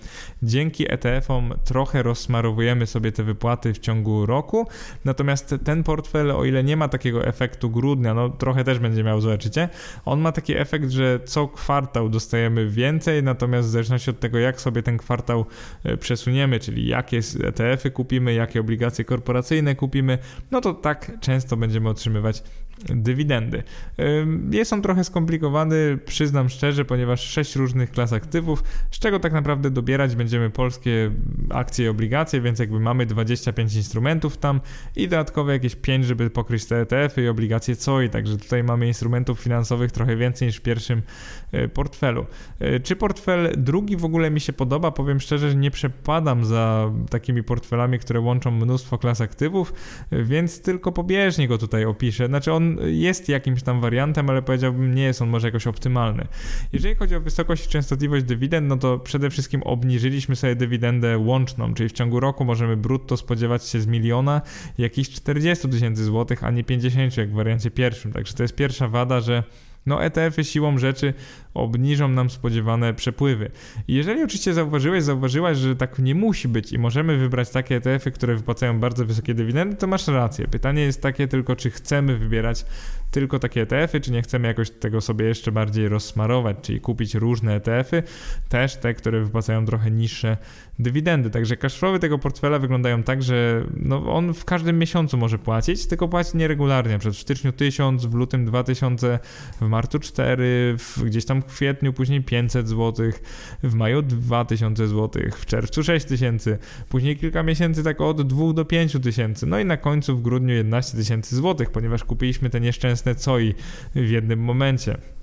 dzięki ETF-om trochę rozsmarowujemy sobie te wypłaty w ciągu roku. Natomiast ten portfel, o ile nie ma takiego efektu grudnia, no trochę też będzie miał, zobaczycie, on ma taki efekt, że co kwartał dostajemy więcej, natomiast w zależności od tego, jak sobie ten kwartał e, przesuniemy, czyli jakie ETF-y kupimy, jakie obligacje korporacyjne kupimy, no to tak często będziemy otrzymywać dywidendy. Jest on trochę skomplikowany, przyznam szczerze, ponieważ sześć różnych klas aktywów, z czego tak naprawdę dobierać będziemy polskie akcje i obligacje, więc jakby mamy 25 instrumentów tam i dodatkowe jakieś 5, żeby pokryć te ETF-y i obligacje COI, także tutaj mamy instrumentów finansowych trochę więcej niż w pierwszym portfelu. E, czy portfel drugi w ogóle mi się podoba? Powiem szczerze, że nie przepadam za takimi portfelami, które łączą mnóstwo klas aktywów, e, więc tylko pobieżnie go tutaj opiszę. Znaczy on jest jakimś tam wariantem, ale powiedziałbym nie jest on może jakoś optymalny. Jeżeli chodzi o wysokość i częstotliwość dywidend, no to przede wszystkim obniżyliśmy sobie dywidendę łączną, czyli w ciągu roku możemy brutto spodziewać się z miliona jakichś 40 tysięcy złotych, a nie 50 jak w wariancie pierwszym. Także to jest pierwsza wada, że no ETF-y siłą rzeczy obniżą nam spodziewane przepływy. Jeżeli oczywiście zauważyłeś, zauważyłaś, że tak nie musi być i możemy wybrać takie ETF-y, które wypłacają bardzo wysokie dywidendy, to masz rację. Pytanie jest takie tylko, czy chcemy wybierać tylko takie ETF-y, czy nie chcemy jakoś tego sobie jeszcze bardziej rozsmarować, czyli kupić różne ETF-y, też te, które wypłacają trochę niższe dywidendy. Także cashflowy tego portfela wyglądają tak, że no on w każdym miesiącu może płacić, tylko płaci nieregularnie. Przed w styczniu 1000, w lutym 2000, w marcu 4, w, gdzieś tam w kwietniu później 500 zł, w maju 2000 zł, w czerwcu 6000, później kilka miesięcy tak od 2 do 5 tysięcy, no i na końcu w grudniu 11 tysięcy złotych, ponieważ kupiliśmy te nieszczęsne COI w jednym momencie.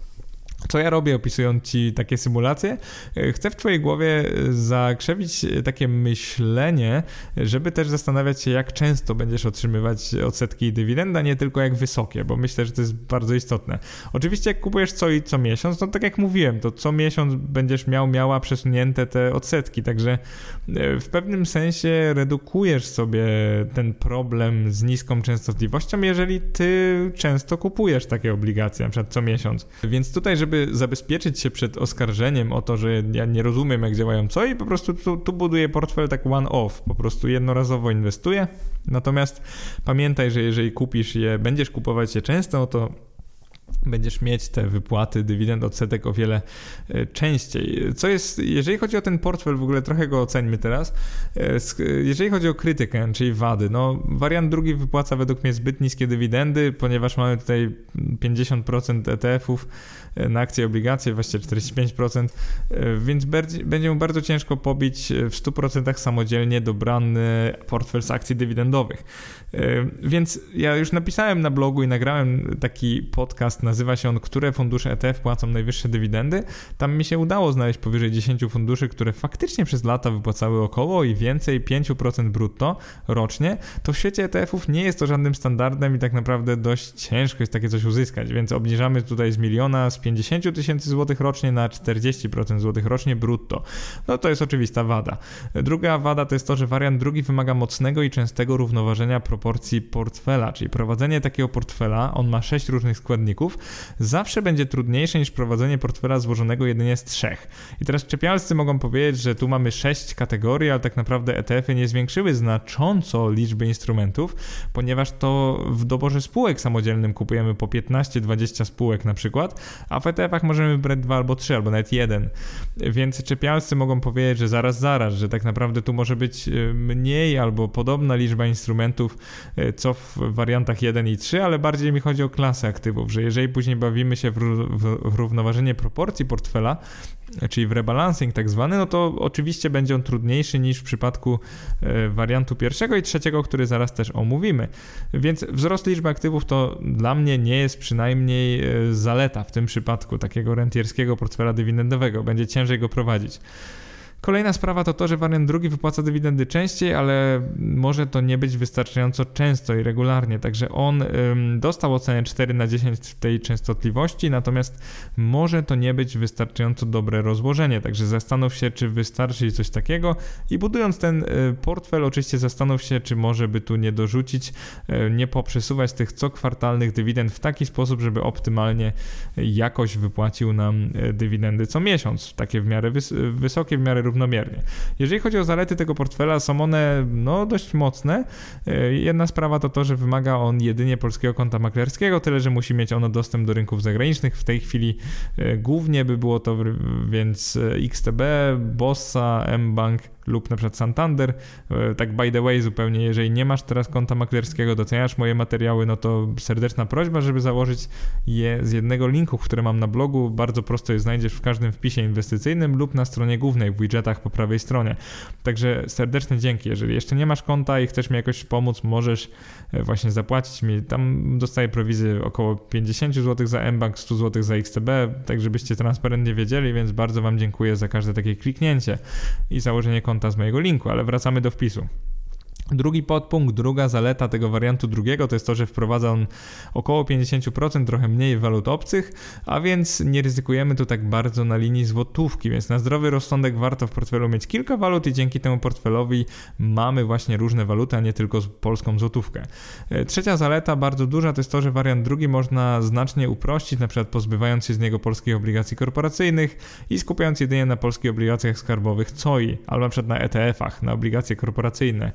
Co ja robię, opisując Ci takie symulacje? E, chcę w Twojej głowie e, zakrzewić e, takie myślenie, żeby też zastanawiać się, jak często będziesz otrzymywać odsetki i dywidenda, nie tylko jak wysokie, bo myślę, że to jest bardzo istotne. Oczywiście, jak kupujesz co i co miesiąc, no tak jak mówiłem, to co miesiąc będziesz miał, miała przesunięte te odsetki, także w pewnym sensie redukujesz sobie ten problem z niską częstotliwością, jeżeli Ty często kupujesz takie obligacje, na przykład co miesiąc. Więc tutaj, żeby żeby zabezpieczyć się przed oskarżeniem o to, że ja nie rozumiem, jak działają co i po prostu tu, tu buduję portfel tak one-off, po prostu jednorazowo inwestuję. Natomiast pamiętaj, że jeżeli kupisz je, będziesz kupować je często, to będziesz mieć te wypłaty dywidend odsetek o wiele e, częściej. Co jest, jeżeli chodzi o ten portfel, w ogóle trochę go oceńmy teraz. E, jeżeli chodzi o krytykę, czyli wady, no wariant drugi wypłaca według mnie zbyt niskie dywidendy, ponieważ mamy tutaj 50% ETF-ów e, na akcje i obligacje, właściwie 45%, więc będzie mu bardzo ciężko pobić w 100% samodzielnie dobrany portfel z akcji dywidendowych. Więc ja już napisałem na blogu i nagrałem taki podcast, nazywa się on Które fundusze ETF płacą najwyższe dywidendy. Tam mi się udało znaleźć powyżej 10 funduszy, które faktycznie przez lata wypłacały około i więcej 5% brutto rocznie. To w świecie ETF-ów nie jest to żadnym standardem i tak naprawdę dość ciężko jest takie coś uzyskać, więc obniżamy tutaj z miliona, z 50 tysięcy złotych rocznie na 40% złotych rocznie brutto. No to jest oczywista wada. Druga wada to jest to, że wariant drugi wymaga mocnego i częstego równoważenia proporcji portfela, czyli prowadzenie takiego portfela, on ma 6 różnych składników, zawsze będzie trudniejsze niż prowadzenie portfela złożonego jedynie z trzech. I teraz czepialscy mogą powiedzieć, że tu mamy 6 kategorii, ale tak naprawdę ETF-y nie zwiększyły znacząco liczby instrumentów, ponieważ to w doborze spółek samodzielnym kupujemy po 15-20 spółek na przykład, a w ETF-ach możemy wybrać dwa albo trzy, albo nawet jeden. Więc czepialscy mogą powiedzieć, że zaraz, zaraz, że tak naprawdę tu może być e, mniej albo podobna liczba instrumentów, co w wariantach 1 i 3, ale bardziej mi chodzi o klasę aktywów, że jeżeli później bawimy się w, w, w równoważenie proporcji portfela, czyli w rebalancing tak zwany, no to oczywiście będzie on trudniejszy niż w przypadku e, wariantu pierwszego i trzeciego, który zaraz też omówimy. Więc wzrost liczby aktywów to dla mnie nie jest przynajmniej e, zaleta w tym przypadku takiego rentierskiego portfela dywidendowego. Będzie ciężej go prowadzić. Kolejna sprawa to to, że wariant drugi wypłaca dywidendy częściej, ale może to nie być wystarczająco często i regularnie. Także on ym, dostał ocenę 4 na 10 w tej częstotliwości, natomiast może to nie być wystarczająco dobre rozłożenie. Także zastanów się, czy wystarczy coś takiego i budując ten y, portfel, oczywiście zastanów się, czy może by tu nie dorzucić, y, nie poprzesuwać tych co kwartalnych dywidend w taki sposób, żeby optymalnie jakoś wypłacił nam y, dywidendy co miesiąc. Takie w miarę wys wysokie, w miarę równomiernie. Jeżeli chodzi o zalety tego portfela, są one no, dość mocne. E, jedna sprawa to to, że wymaga on jedynie polskiego konta maklerskiego, tyle że musi mieć ono dostęp do rynków zagranicznych. W tej chwili e, głównie by było to więc e, XTB, Bossa, mBank, lub na przykład Santander. E, tak by the way zupełnie, jeżeli nie masz teraz konta maklerskiego, doceniasz moje materiały, no to serdeczna prośba, żeby założyć je z jednego linku, który mam na blogu. Bardzo prosto je znajdziesz w każdym wpisie inwestycyjnym lub na stronie głównej w widgetach po prawej stronie. Także serdeczne dzięki. Jeżeli jeszcze nie masz konta i chcesz mi jakoś pomóc, możesz e, właśnie zapłacić mi. Tam dostaję prowizję około 50 zł za mBank, 100 zł za XTB, tak żebyście transparentnie wiedzieli, więc bardzo Wam dziękuję za każde takie kliknięcie i założenie konta konta z mojego linku, ale wracamy do wpisu. Drugi podpunkt, druga zaleta tego wariantu drugiego to jest to, że wprowadza on około 50%, trochę mniej walut obcych, a więc nie ryzykujemy tu tak bardzo na linii złotówki, więc na zdrowy rozsądek warto w portfelu mieć kilka walut i dzięki temu portfelowi mamy właśnie różne waluty, a nie tylko polską złotówkę. E, trzecia zaleta, bardzo duża, to jest to, że wariant drugi można znacznie uprościć, na przykład pozbywając się z niego polskich obligacji korporacyjnych i skupiając jedynie na polskich obligacjach skarbowych COI, albo na przykład na ETF-ach, na obligacje korporacyjne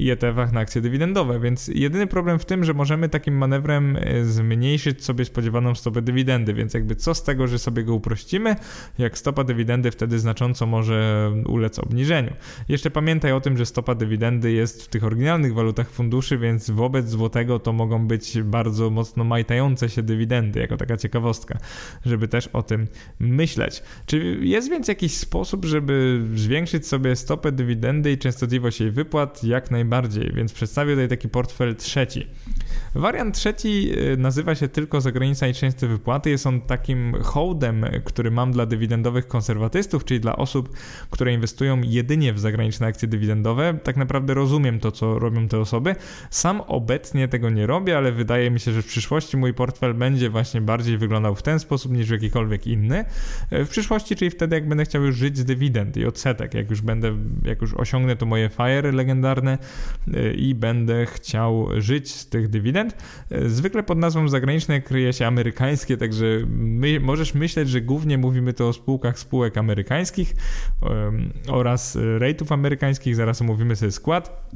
i ETF-ach na akcje dywidendowe, więc jedyny problem w tym, że możemy takim manewrem e, zmniejszyć sobie spodziewaną stopę dywidendy, więc jakby co z tego, że sobie go uprościmy, jak stopa dywidendy wtedy znacząco może ulec obniżeniu. Jeszcze pamiętaj o tym, że stopa dywidendy jest w tych oryginalnych walutach funduszy, więc wobec złotego to mogą być bardzo mocno majtające się dywidendy, jako taka ciekawostka, żeby też o tym myśleć. Czy jest więc jakiś sposób, żeby zwiększyć sobie stopę dywidendy i częstotliwość jej wypłat jak najbardziej najbardziej, więc przedstawię tutaj taki portfel trzeci. Wariant trzeci y, nazywa się tylko zagranica i częste wypłaty. Jest on takim hołdem, który mam dla dywidendowych konserwatystów, czyli dla osób, które inwestują jedynie w zagraniczne akcje dywidendowe. Tak naprawdę rozumiem to, co robią te osoby. Sam obecnie tego nie robię, ale wydaje mi się, że w przyszłości mój portfel będzie właśnie bardziej wyglądał w ten sposób niż w jakikolwiek inny. W przyszłości, czyli wtedy, jak będę chciał już żyć z dywidend i odsetek, jak już będę, jak już osiągnę to moje FIRE legendarne, i będę chciał żyć z tych dywidend. Zwykle pod nazwą zagranicznej kryje się amerykańskie, także my, możesz myśleć, że głównie mówimy to o spółkach spółek amerykańskich oraz rate'ów amerykańskich, zaraz omówimy sobie skład.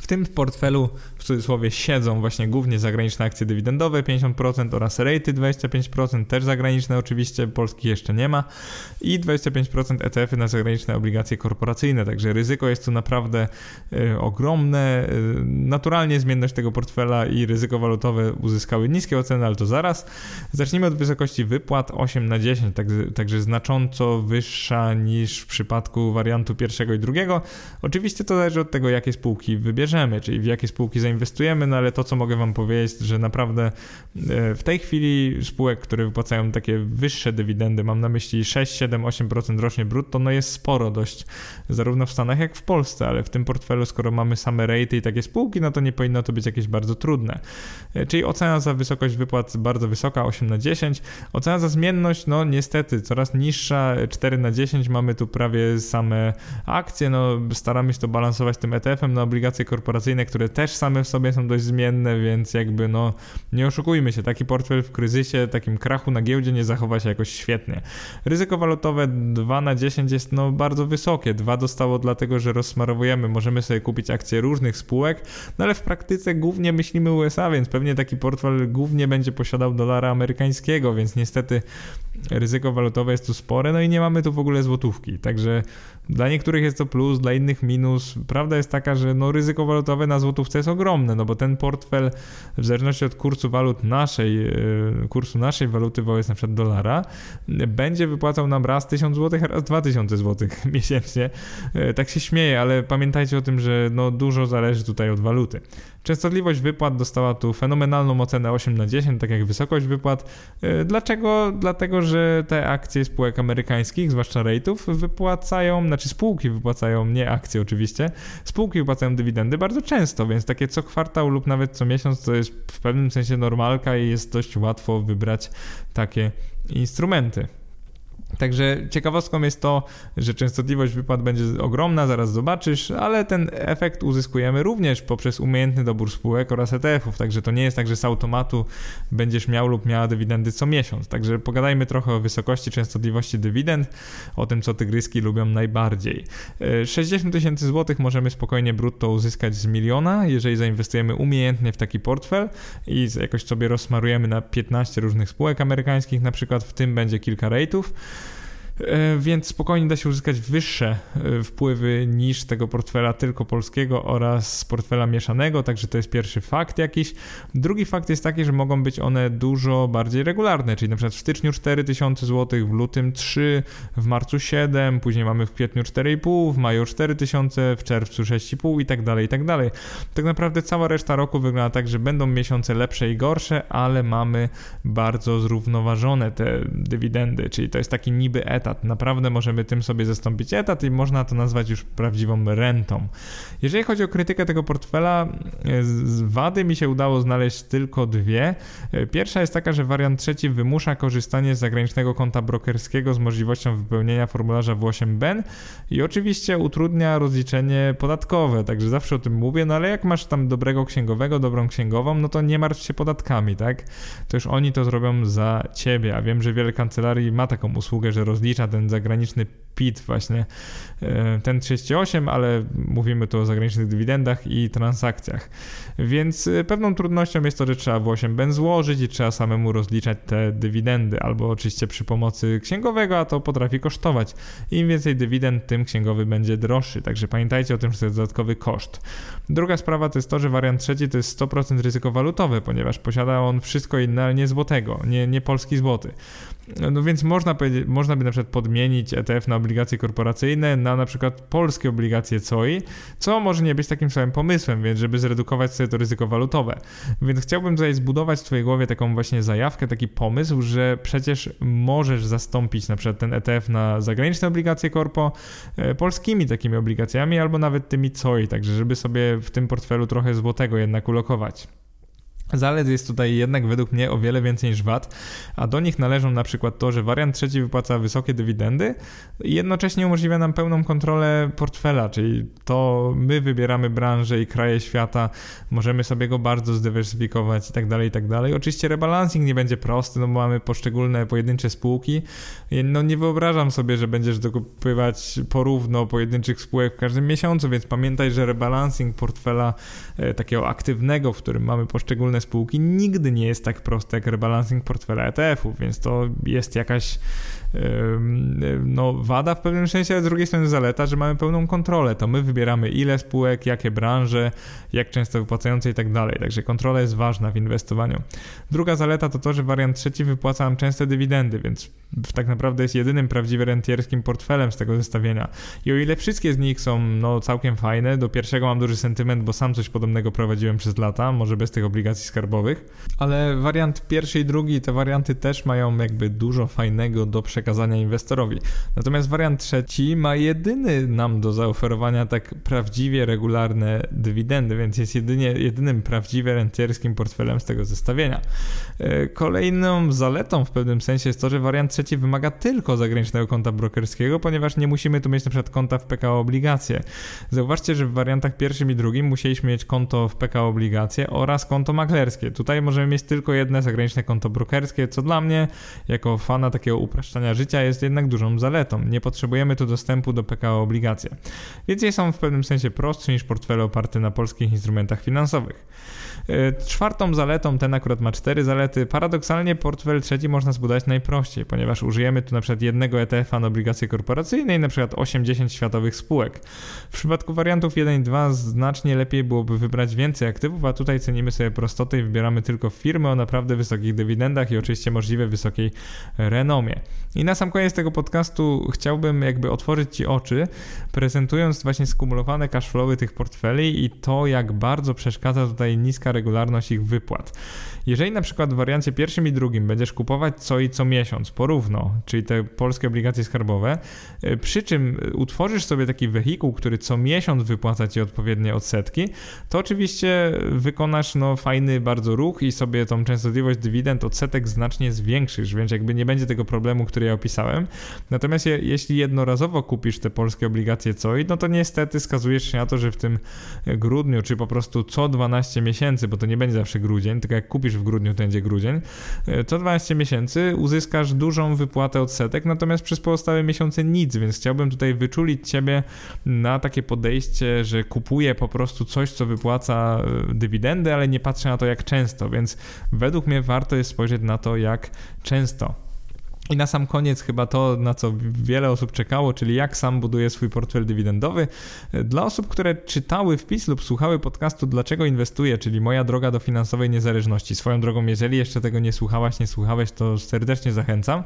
W tym portfelu w cudzysłowie siedzą właśnie głównie zagraniczne akcje dywidendowe 50% oraz rejty 25%, też zagraniczne oczywiście, polskich jeszcze nie ma i 25% ETF-y na zagraniczne obligacje korporacyjne, także ryzyko jest tu naprawdę y, ogromne. Y, naturalnie zmienność tego portfela i ryzyko walutowe uzyskały niskie oceny, ale to zaraz. Zacznijmy od wysokości wypłat 8 na 10, także, także znacząco wyższa niż w przypadku wariantu pierwszego i drugiego. Oczywiście to zależy od tego, jakie spółki wybierzemy wybierzemy, czyli w jakie spółki zainwestujemy, no ale to, co mogę Wam powiedzieć, że naprawdę e, w tej chwili spółek, które wypłacają takie wyższe dywidendy, mam na myśli 6, 7, 8% rocznie brutto, no jest sporo dość, zarówno w Stanach, jak w Polsce, ale w tym portfelu, skoro mamy same rate i takie spółki, no to nie powinno to być jakieś bardzo trudne. E, czyli ocena za wysokość wypłat bardzo wysoka, 8 na 10. Ocena za zmienność, no niestety coraz niższa, 4 na 10. Mamy tu prawie same akcje, no staramy się to balansować tym ETF-em na obligacje korporacyjne, które też same w sobie są dość zmienne, więc jakby no nie oszukujmy się, taki portfel w kryzysie, takim krachu na giełdzie nie zachowa się jakoś świetnie. Ryzyko walutowe 2 na 10 jest no bardzo wysokie. 2 dostało dlatego, że rozsmarowujemy, możemy sobie kupić akcje różnych spółek, no ale w praktyce głównie myślimy USA, więc pewnie taki portfel głównie będzie posiadał dolara amerykańskiego, więc niestety ryzyko walutowe jest tu spore, no i nie mamy tu w ogóle złotówki, także dla niektórych jest to plus, dla innych minus. Prawda jest taka, że no ryzyko walutowe na złotówce jest ogromne, no bo ten portfel w zależności od kursu walut naszej, e, kursu naszej waluty wobec na przykład dolara, będzie wypłacał nam raz 1000 zł, raz 2000 zł [LAUGHS] miesięcznie. E, tak się śmieję, ale pamiętajcie o tym, że no dużo zależy tutaj od waluty. Częstotliwość wypłat dostała tu fenomenalną ocenę 8 na 10, tak jak wysokość wypłat. E, dlaczego? Dlatego, że te akcje spółek amerykańskich, zwłaszcza rate'ów, wypłacają, znaczy spółki wypłacają, nie akcje oczywiście, spółki wypłacają dywidendy bardzo często, więc takie co kwartał lub nawet co miesiąc to jest w pewnym sensie normalka i jest dość łatwo wybrać takie instrumenty. Także ciekawostką jest to, że częstotliwość wypłat będzie ogromna, zaraz zobaczysz, ale ten efekt uzyskujemy również poprzez umiejętny dobór spółek oraz ETF-ów. Także to nie jest tak, że z automatu będziesz miał lub miała dywidendy co miesiąc. Także pogadajmy trochę o wysokości częstotliwości dywidend, o tym, co tygryski lubią najbardziej. 60 e, tysięcy złotych możemy spokojnie brutto uzyskać z miliona, jeżeli zainwestujemy umiejętnie w taki portfel i jakoś sobie rozsmarujemy na 15 różnych spółek amerykańskich, na przykład w tym będzie kilka rate'ów. E, więc spokojnie da się uzyskać wyższe e, wpływy niż tego portfela tylko polskiego oraz portfela mieszanego, także to jest pierwszy fakt jakiś. Drugi fakt jest taki, że mogą być one dużo bardziej regularne, czyli na przykład w styczniu 4000 zł, w lutym 3, w marcu 7, później mamy w kwietniu 4,5, w maju 4000, w czerwcu 6,5 i tak dalej, i tak dalej. Tak naprawdę cała reszta roku wygląda tak, że będą miesiące lepsze i gorsze, ale mamy bardzo zrównoważone te dywidendy, czyli to jest taki niby etat etat. Naprawdę możemy tym sobie zastąpić etat i można to nazwać już prawdziwą rentą. Jeżeli chodzi o krytykę tego portfela, z wady mi się udało znaleźć tylko dwie. Pierwsza jest taka, że wariant trzeci wymusza korzystanie z zagranicznego konta brokerskiego z możliwością wypełnienia formularza W8BEN i oczywiście utrudnia rozliczenie podatkowe, także zawsze o tym mówię, no ale jak masz tam dobrego księgowego, dobrą księgową, no to nie martw się podatkami, tak? To już oni to zrobią za ciebie, a wiem, że wiele kancelarii ma taką usługę, że rozlicza ten zagraniczny PIT właśnie, e, ten 38, ale mówimy tu o zagranicznych dywidendach i transakcjach. Więc e, pewną trudnością jest to, że trzeba w 8 ben złożyć i trzeba samemu rozliczać te dywidendy, albo oczywiście przy pomocy księgowego, a to potrafi kosztować. Im więcej dywidend, tym księgowy będzie droższy, także pamiętajcie o tym, że to jest dodatkowy koszt. Druga sprawa to jest to, że wariant trzeci to jest 100% ryzyko walutowe, ponieważ posiada on wszystko inne, ale nie złotego, nie, nie polski złoty. No więc można, można by na przykład podmienić ETF na obligacje korporacyjne na na przykład polskie obligacje COI, co może nie być takim samym pomysłem, więc żeby zredukować sobie to ryzyko walutowe. Więc chciałbym tutaj zbudować w Twojej głowie taką właśnie zajawkę, taki pomysł, że przecież możesz zastąpić na przykład ten ETF na zagraniczne obligacje korpo e, polskimi takimi obligacjami albo nawet tymi COI, także żeby sobie w tym portfelu trochę złotego jednak ulokować. Zalet jest tutaj jednak według mnie o wiele więcej niż wad, a do nich należą na przykład to, że wariant trzeci wypłaca wysokie dywidendy i jednocześnie umożliwia nam pełną kontrolę portfela, czyli to my wybieramy branże i kraje świata, możemy sobie go bardzo zdywersyfikować i tak dalej, i tak dalej. Oczywiście rebalancing nie będzie prosty, no bo mamy poszczególne pojedyncze spółki. No nie wyobrażam sobie, że będziesz dokupywać porówno pojedynczych spółek w każdym miesiącu, więc pamiętaj, że rebalancing portfela e, takiego aktywnego, w którym mamy poszczególne spółki nigdy nie jest tak proste jak rebalancing portfela ETF-ów, więc to jest jakaś no, wada w pewnym sensie, ale z drugiej strony zaleta, że mamy pełną kontrolę. To my wybieramy ile spółek, jakie branże, jak często wypłacające i tak dalej. Także kontrola jest ważna w inwestowaniu. Druga zaleta to to, że wariant trzeci wypłaca nam częste dywidendy, więc tak naprawdę jest jedynym prawdziwie rentierskim portfelem z tego zestawienia. I o ile wszystkie z nich są no, całkiem fajne, do pierwszego mam duży sentyment, bo sam coś podobnego prowadziłem przez lata, może bez tych obligacji skarbowych, ale wariant pierwszy i drugi, te warianty też mają jakby dużo fajnego do przekazania przekazania inwestorowi. Natomiast wariant trzeci ma jedyny nam do zaoferowania tak prawdziwie regularne dywidendy, więc jest jedynie, jedynym prawdziwie rentierskim portfelem z tego zestawienia. E, kolejną zaletą w pewnym sensie jest to, że wariant trzeci wymaga tylko zagranicznego konta brokerskiego, ponieważ nie musimy tu mieć na przykład konta w PKO Obligacje. Zauważcie, że w wariantach pierwszym i drugim musieliśmy mieć konto w PKO Obligacje oraz konto maklerskie. Tutaj możemy mieć tylko jedno zagraniczne konto brokerskie, co dla mnie, jako fana takiego upraszczania życia jest jednak dużą zaletą. Nie potrzebujemy tu dostępu do PKO obligacje. Więc są w pewnym sensie prostsze niż portfele oparte na polskich instrumentach finansowych. E, czwartą zaletą, ten akurat ma cztery zalety, paradoksalnie portfel trzeci można zbudować najprościej, ponieważ użyjemy tu na przykład jednego ETF-a na obligacje korporacyjne i na przykład 8-10 światowych spółek. W przypadku wariantów 1 i 2 znacznie lepiej byłoby wybrać więcej aktywów, a tutaj cenimy sobie prostotę i wybieramy tylko firmy o naprawdę wysokich dywidendach i oczywiście możliwie wysokiej renomie. I na sam koniec tego podcastu chciałbym jakby otworzyć Ci oczy, prezentując właśnie skumulowane cashflowy tych portfeli i to, jak bardzo przeszkadza tutaj niska regularność ich wypłat. Jeżeli na przykład w wariancie pierwszym i drugim będziesz kupować co i co miesiąc porówno, czyli te polskie obligacje skarbowe, e, przy czym utworzysz sobie taki wehikuł, który co miesiąc wypłaca ci odpowiednie odsetki, to oczywiście wykonasz no, fajny bardzo ruch i sobie tą częstotliwość dywidend odsetek znacznie zwiększysz, więc jakby nie będzie tego problemu, który ja opisałem. Natomiast je, jeśli jednorazowo kupisz te polskie obligacje COI, no to niestety skazujesz się na to, że w tym grudniu, czy po prostu co 12 miesięcy, bo to nie będzie zawsze grudzień, tylko jak kupisz w grudniu, to będzie grudzień, e, co 12 miesięcy uzyskasz dużą wypłatę odsetek, natomiast przez pozostałe miesiące nic, więc chciałbym tutaj wyczulić Ciebie na takie podejście, że kupuję po prostu coś, co wypłaca e, dywidendy, ale nie patrzę na to jak często, więc według mnie warto jest spojrzeć na to jak często. I na sam koniec chyba to, na co wiele osób czekało, czyli jak sam buduje swój portfel dywidendowy. Dla osób, które czytały wpis lub słuchały podcastu Dlaczego inwestuję, czyli moja droga do finansowej niezależności. Swoją drogą, jeżeli jeszcze tego nie słuchałaś, nie słuchałeś, to serdecznie zachęcam.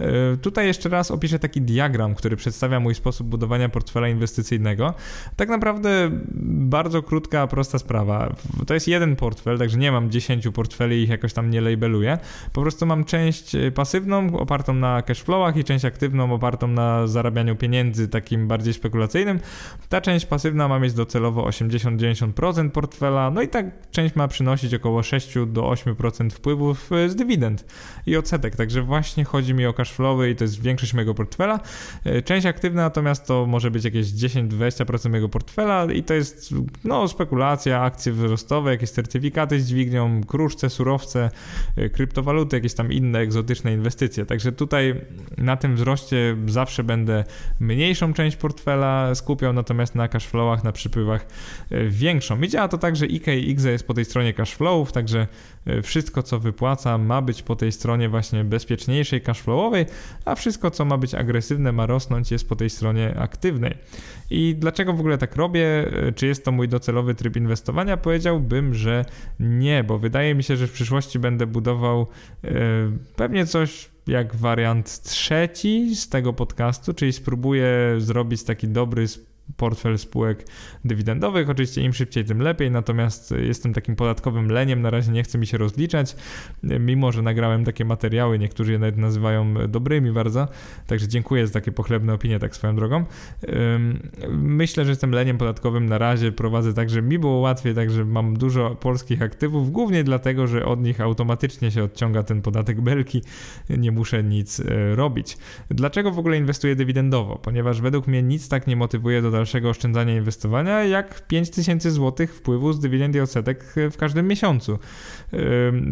E, tutaj jeszcze raz opiszę taki diagram, który przedstawia mój sposób budowania portfela inwestycyjnego. Tak naprawdę bardzo krótka, prosta sprawa. To jest jeden portfel, także nie mam 10 portfeli i ich jakoś tam nie labeluję. Po prostu mam część pasywną opartą opartą na cashflowach i część aktywną opartą na zarabianiu pieniędzy takim bardziej spekulacyjnym. Ta część pasywna ma mieć docelowo 80-90% portfela, no i tak część ma przynosić około 6 do 8% wpływów z dywidend i odsetek, także właśnie chodzi mi o cashflowy i to jest większość mojego portfela. E, część aktywna natomiast to może być jakieś 10-20% mojego portfela i to jest no spekulacja, akcje wzrostowe, jakieś certyfikaty z dźwignią, kruszce, surowce, e, kryptowaluty, jakieś tam inne egzotyczne inwestycje. Także Tutaj na tym wzroście zawsze będę mniejszą część portfela skupiał, natomiast na cashflowach, na przypływach e, większą. I działa to tak, że IK i IGZE jest po tej stronie cashflowów, także e, wszystko co wypłaca ma być po tej stronie właśnie bezpieczniejszej cashflowowej, a wszystko co ma być agresywne, ma rosnąć jest po tej stronie aktywnej. I dlaczego w ogóle tak robię? E, czy jest to mój docelowy tryb inwestowania? Powiedziałbym, że nie, bo wydaje mi się, że w przyszłości będę budował pewnie coś jak wariant trzeci z tego podcastu, czyli spróbuję zrobić taki dobry portfel spółek dywidendowych. Oczywiście im szybciej, tym lepiej, natomiast jestem takim podatkowym leniem, na razie nie chcę mi się rozliczać, mimo że nagrałem takie materiały, niektórzy je nawet nazywają dobrymi bardzo, także dziękuję za takie pochlebne opinie, tak swoją drogą. Myślę, że jestem leniem podatkowym na razie, prowadzę tak, że mi było łatwiej, także mam dużo polskich aktywów, głównie dlatego, że od nich automatycznie się odciąga ten podatek belki, nie muszę nic e, robić. Dlaczego w ogóle inwestuję dywidendowo? Ponieważ według mnie nic tak nie motywuje do dalszego oszczędzania i inwestowania, jak 5000 zł wpływu z dywidend i odsetek w każdym miesiącu.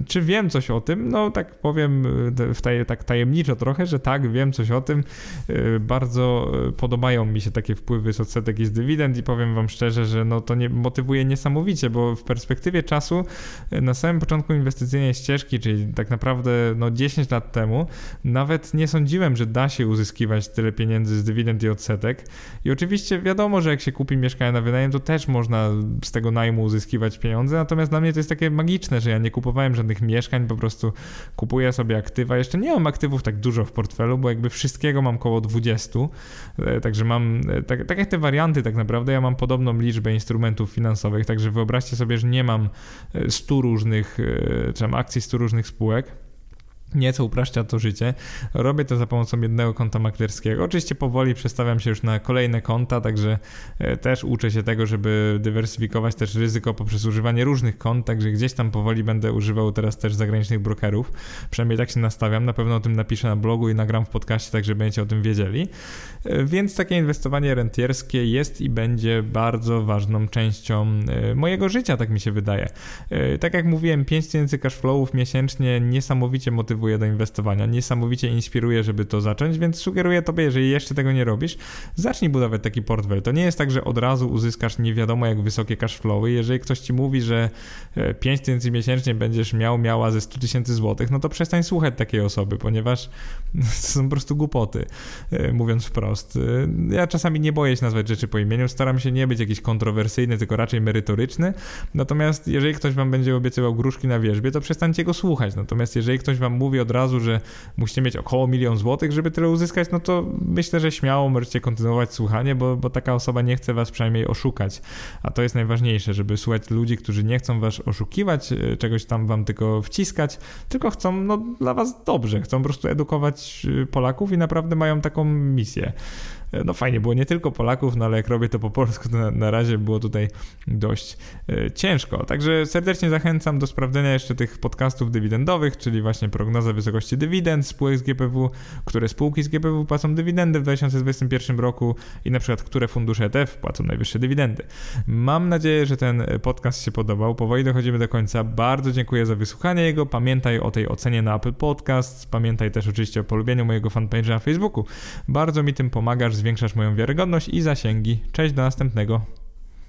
Czy wiem coś o tym? No tak powiem e, w taj, tak tajemniczo trochę, że tak, wiem coś o tym. E, bardzo podobają mi się takie wpływy z odsetek i z dywidend i powiem wam szczerze, że no to nie motywuje niesamowicie, bo w perspektywie czasu na samym początku inwestycyjnej ścieżki, czyli tak naprawdę no 10 lat temu, nawet nie sądziłem, że da się uzyskiwać tyle pieniędzy z dywidend i odsetek. I oczywiście wiadomo, że jak się kupi mieszkanie na wynajem, to też można z tego najmu uzyskiwać pieniądze, natomiast dla mnie to jest takie magiczne, że ja nie kupowałem żadnych mieszkań, po prostu kupuję sobie aktywa. Jeszcze nie mam aktywów tak dużo w portfelu, bo jakby wszystkiego mam około 20, e, także mam, e, tak, tak jak te warianty tak naprawdę, ja mam podobną liczbę instrumentów finansowych, także wyobraźcie sobie, że nie mam 100 e, różnych, czy tam akcji 100 różnych spółek, nieco upraszcza to życie. Robię to za pomocą jednego konta maklerskiego. Oczywiście powoli przestawiam się już na kolejne konta, także e, też uczę się tego, żeby dywersyfikować też ryzyko poprzez używanie różnych kont, także gdzieś tam powoli będę używał teraz też zagranicznych brokerów. Przynajmniej tak się nastawiam. Na pewno o tym napiszę na blogu i nagram w podcaście, tak żeby będziecie o tym wiedzieli. E, więc takie inwestowanie rentierskie jest i będzie bardzo ważną częścią e, mojego życia, tak mi się wydaje. Tak jak mówiłem, 5000 cashflowów miesięcznie niesamowicie motywuje motywuje do inwestowania, niesamowicie inspiruje, żeby to zacząć, więc sugeruję tobie, jeżeli jeszcze tego nie robisz, zacznij budować taki portfel. To nie jest tak, że od razu uzyskasz nie wiadomo jak wysokie cashflowy. Jeżeli ktoś ci mówi, że 5 e, tysięcy miesięcznie będziesz miał, miała ze 100 tysięcy złotych, no to przestań słuchać takiej osoby, ponieważ [LAUGHS] to są po prostu głupoty, e, mówiąc wprost. E, ja czasami nie boję się nazwać rzeczy po imieniu, staram się nie być jakiś kontrowersyjny, tylko raczej merytoryczny. Natomiast jeżeli ktoś wam będzie obiecywał gruszki na wierzbie, to przestańcie go słuchać. Natomiast jeżeli ktoś wam mówi, mówi od razu, że musicie mieć około milion złotych, żeby tyle uzyskać, no to myślę, że śmiało możecie kontynuować słuchanie, bo, bo taka osoba nie chce was przynajmniej oszukać. A to jest najważniejsze, żeby słuchać ludzi, którzy nie chcą was oszukiwać, e, czegoś tam wam tylko wciskać, tylko chcą no, dla was dobrze, chcą po prostu edukować e, Polaków i naprawdę mają taką misję. E, no fajnie, było nie tylko Polaków, no ale jak robię to po polsku, to na, na razie było tutaj dość e, ciężko. Także serdecznie zachęcam do sprawdzenia jeszcze tych podcastów dywidendowych, czyli właśnie prognoza wysokości dywidend spółek z GPW, które spółki z GPW płacą dywidendy w 2021 roku i na przykład które fundusze ETF płacą najwyższe dywidendy. Mam nadzieję, że ten podcast się podobał. Powoli dochodzimy do końca. Bardzo dziękuję za wysłuchanie jego. Pamiętaj o tej ocenie na Apple Podcast. Pamiętaj też oczywiście o polubieniu mojego fanpage'a na Facebooku. Bardzo mi tym pomagasz zwiększasz moją wiarygodność i zasięgi. Cześć, do następnego.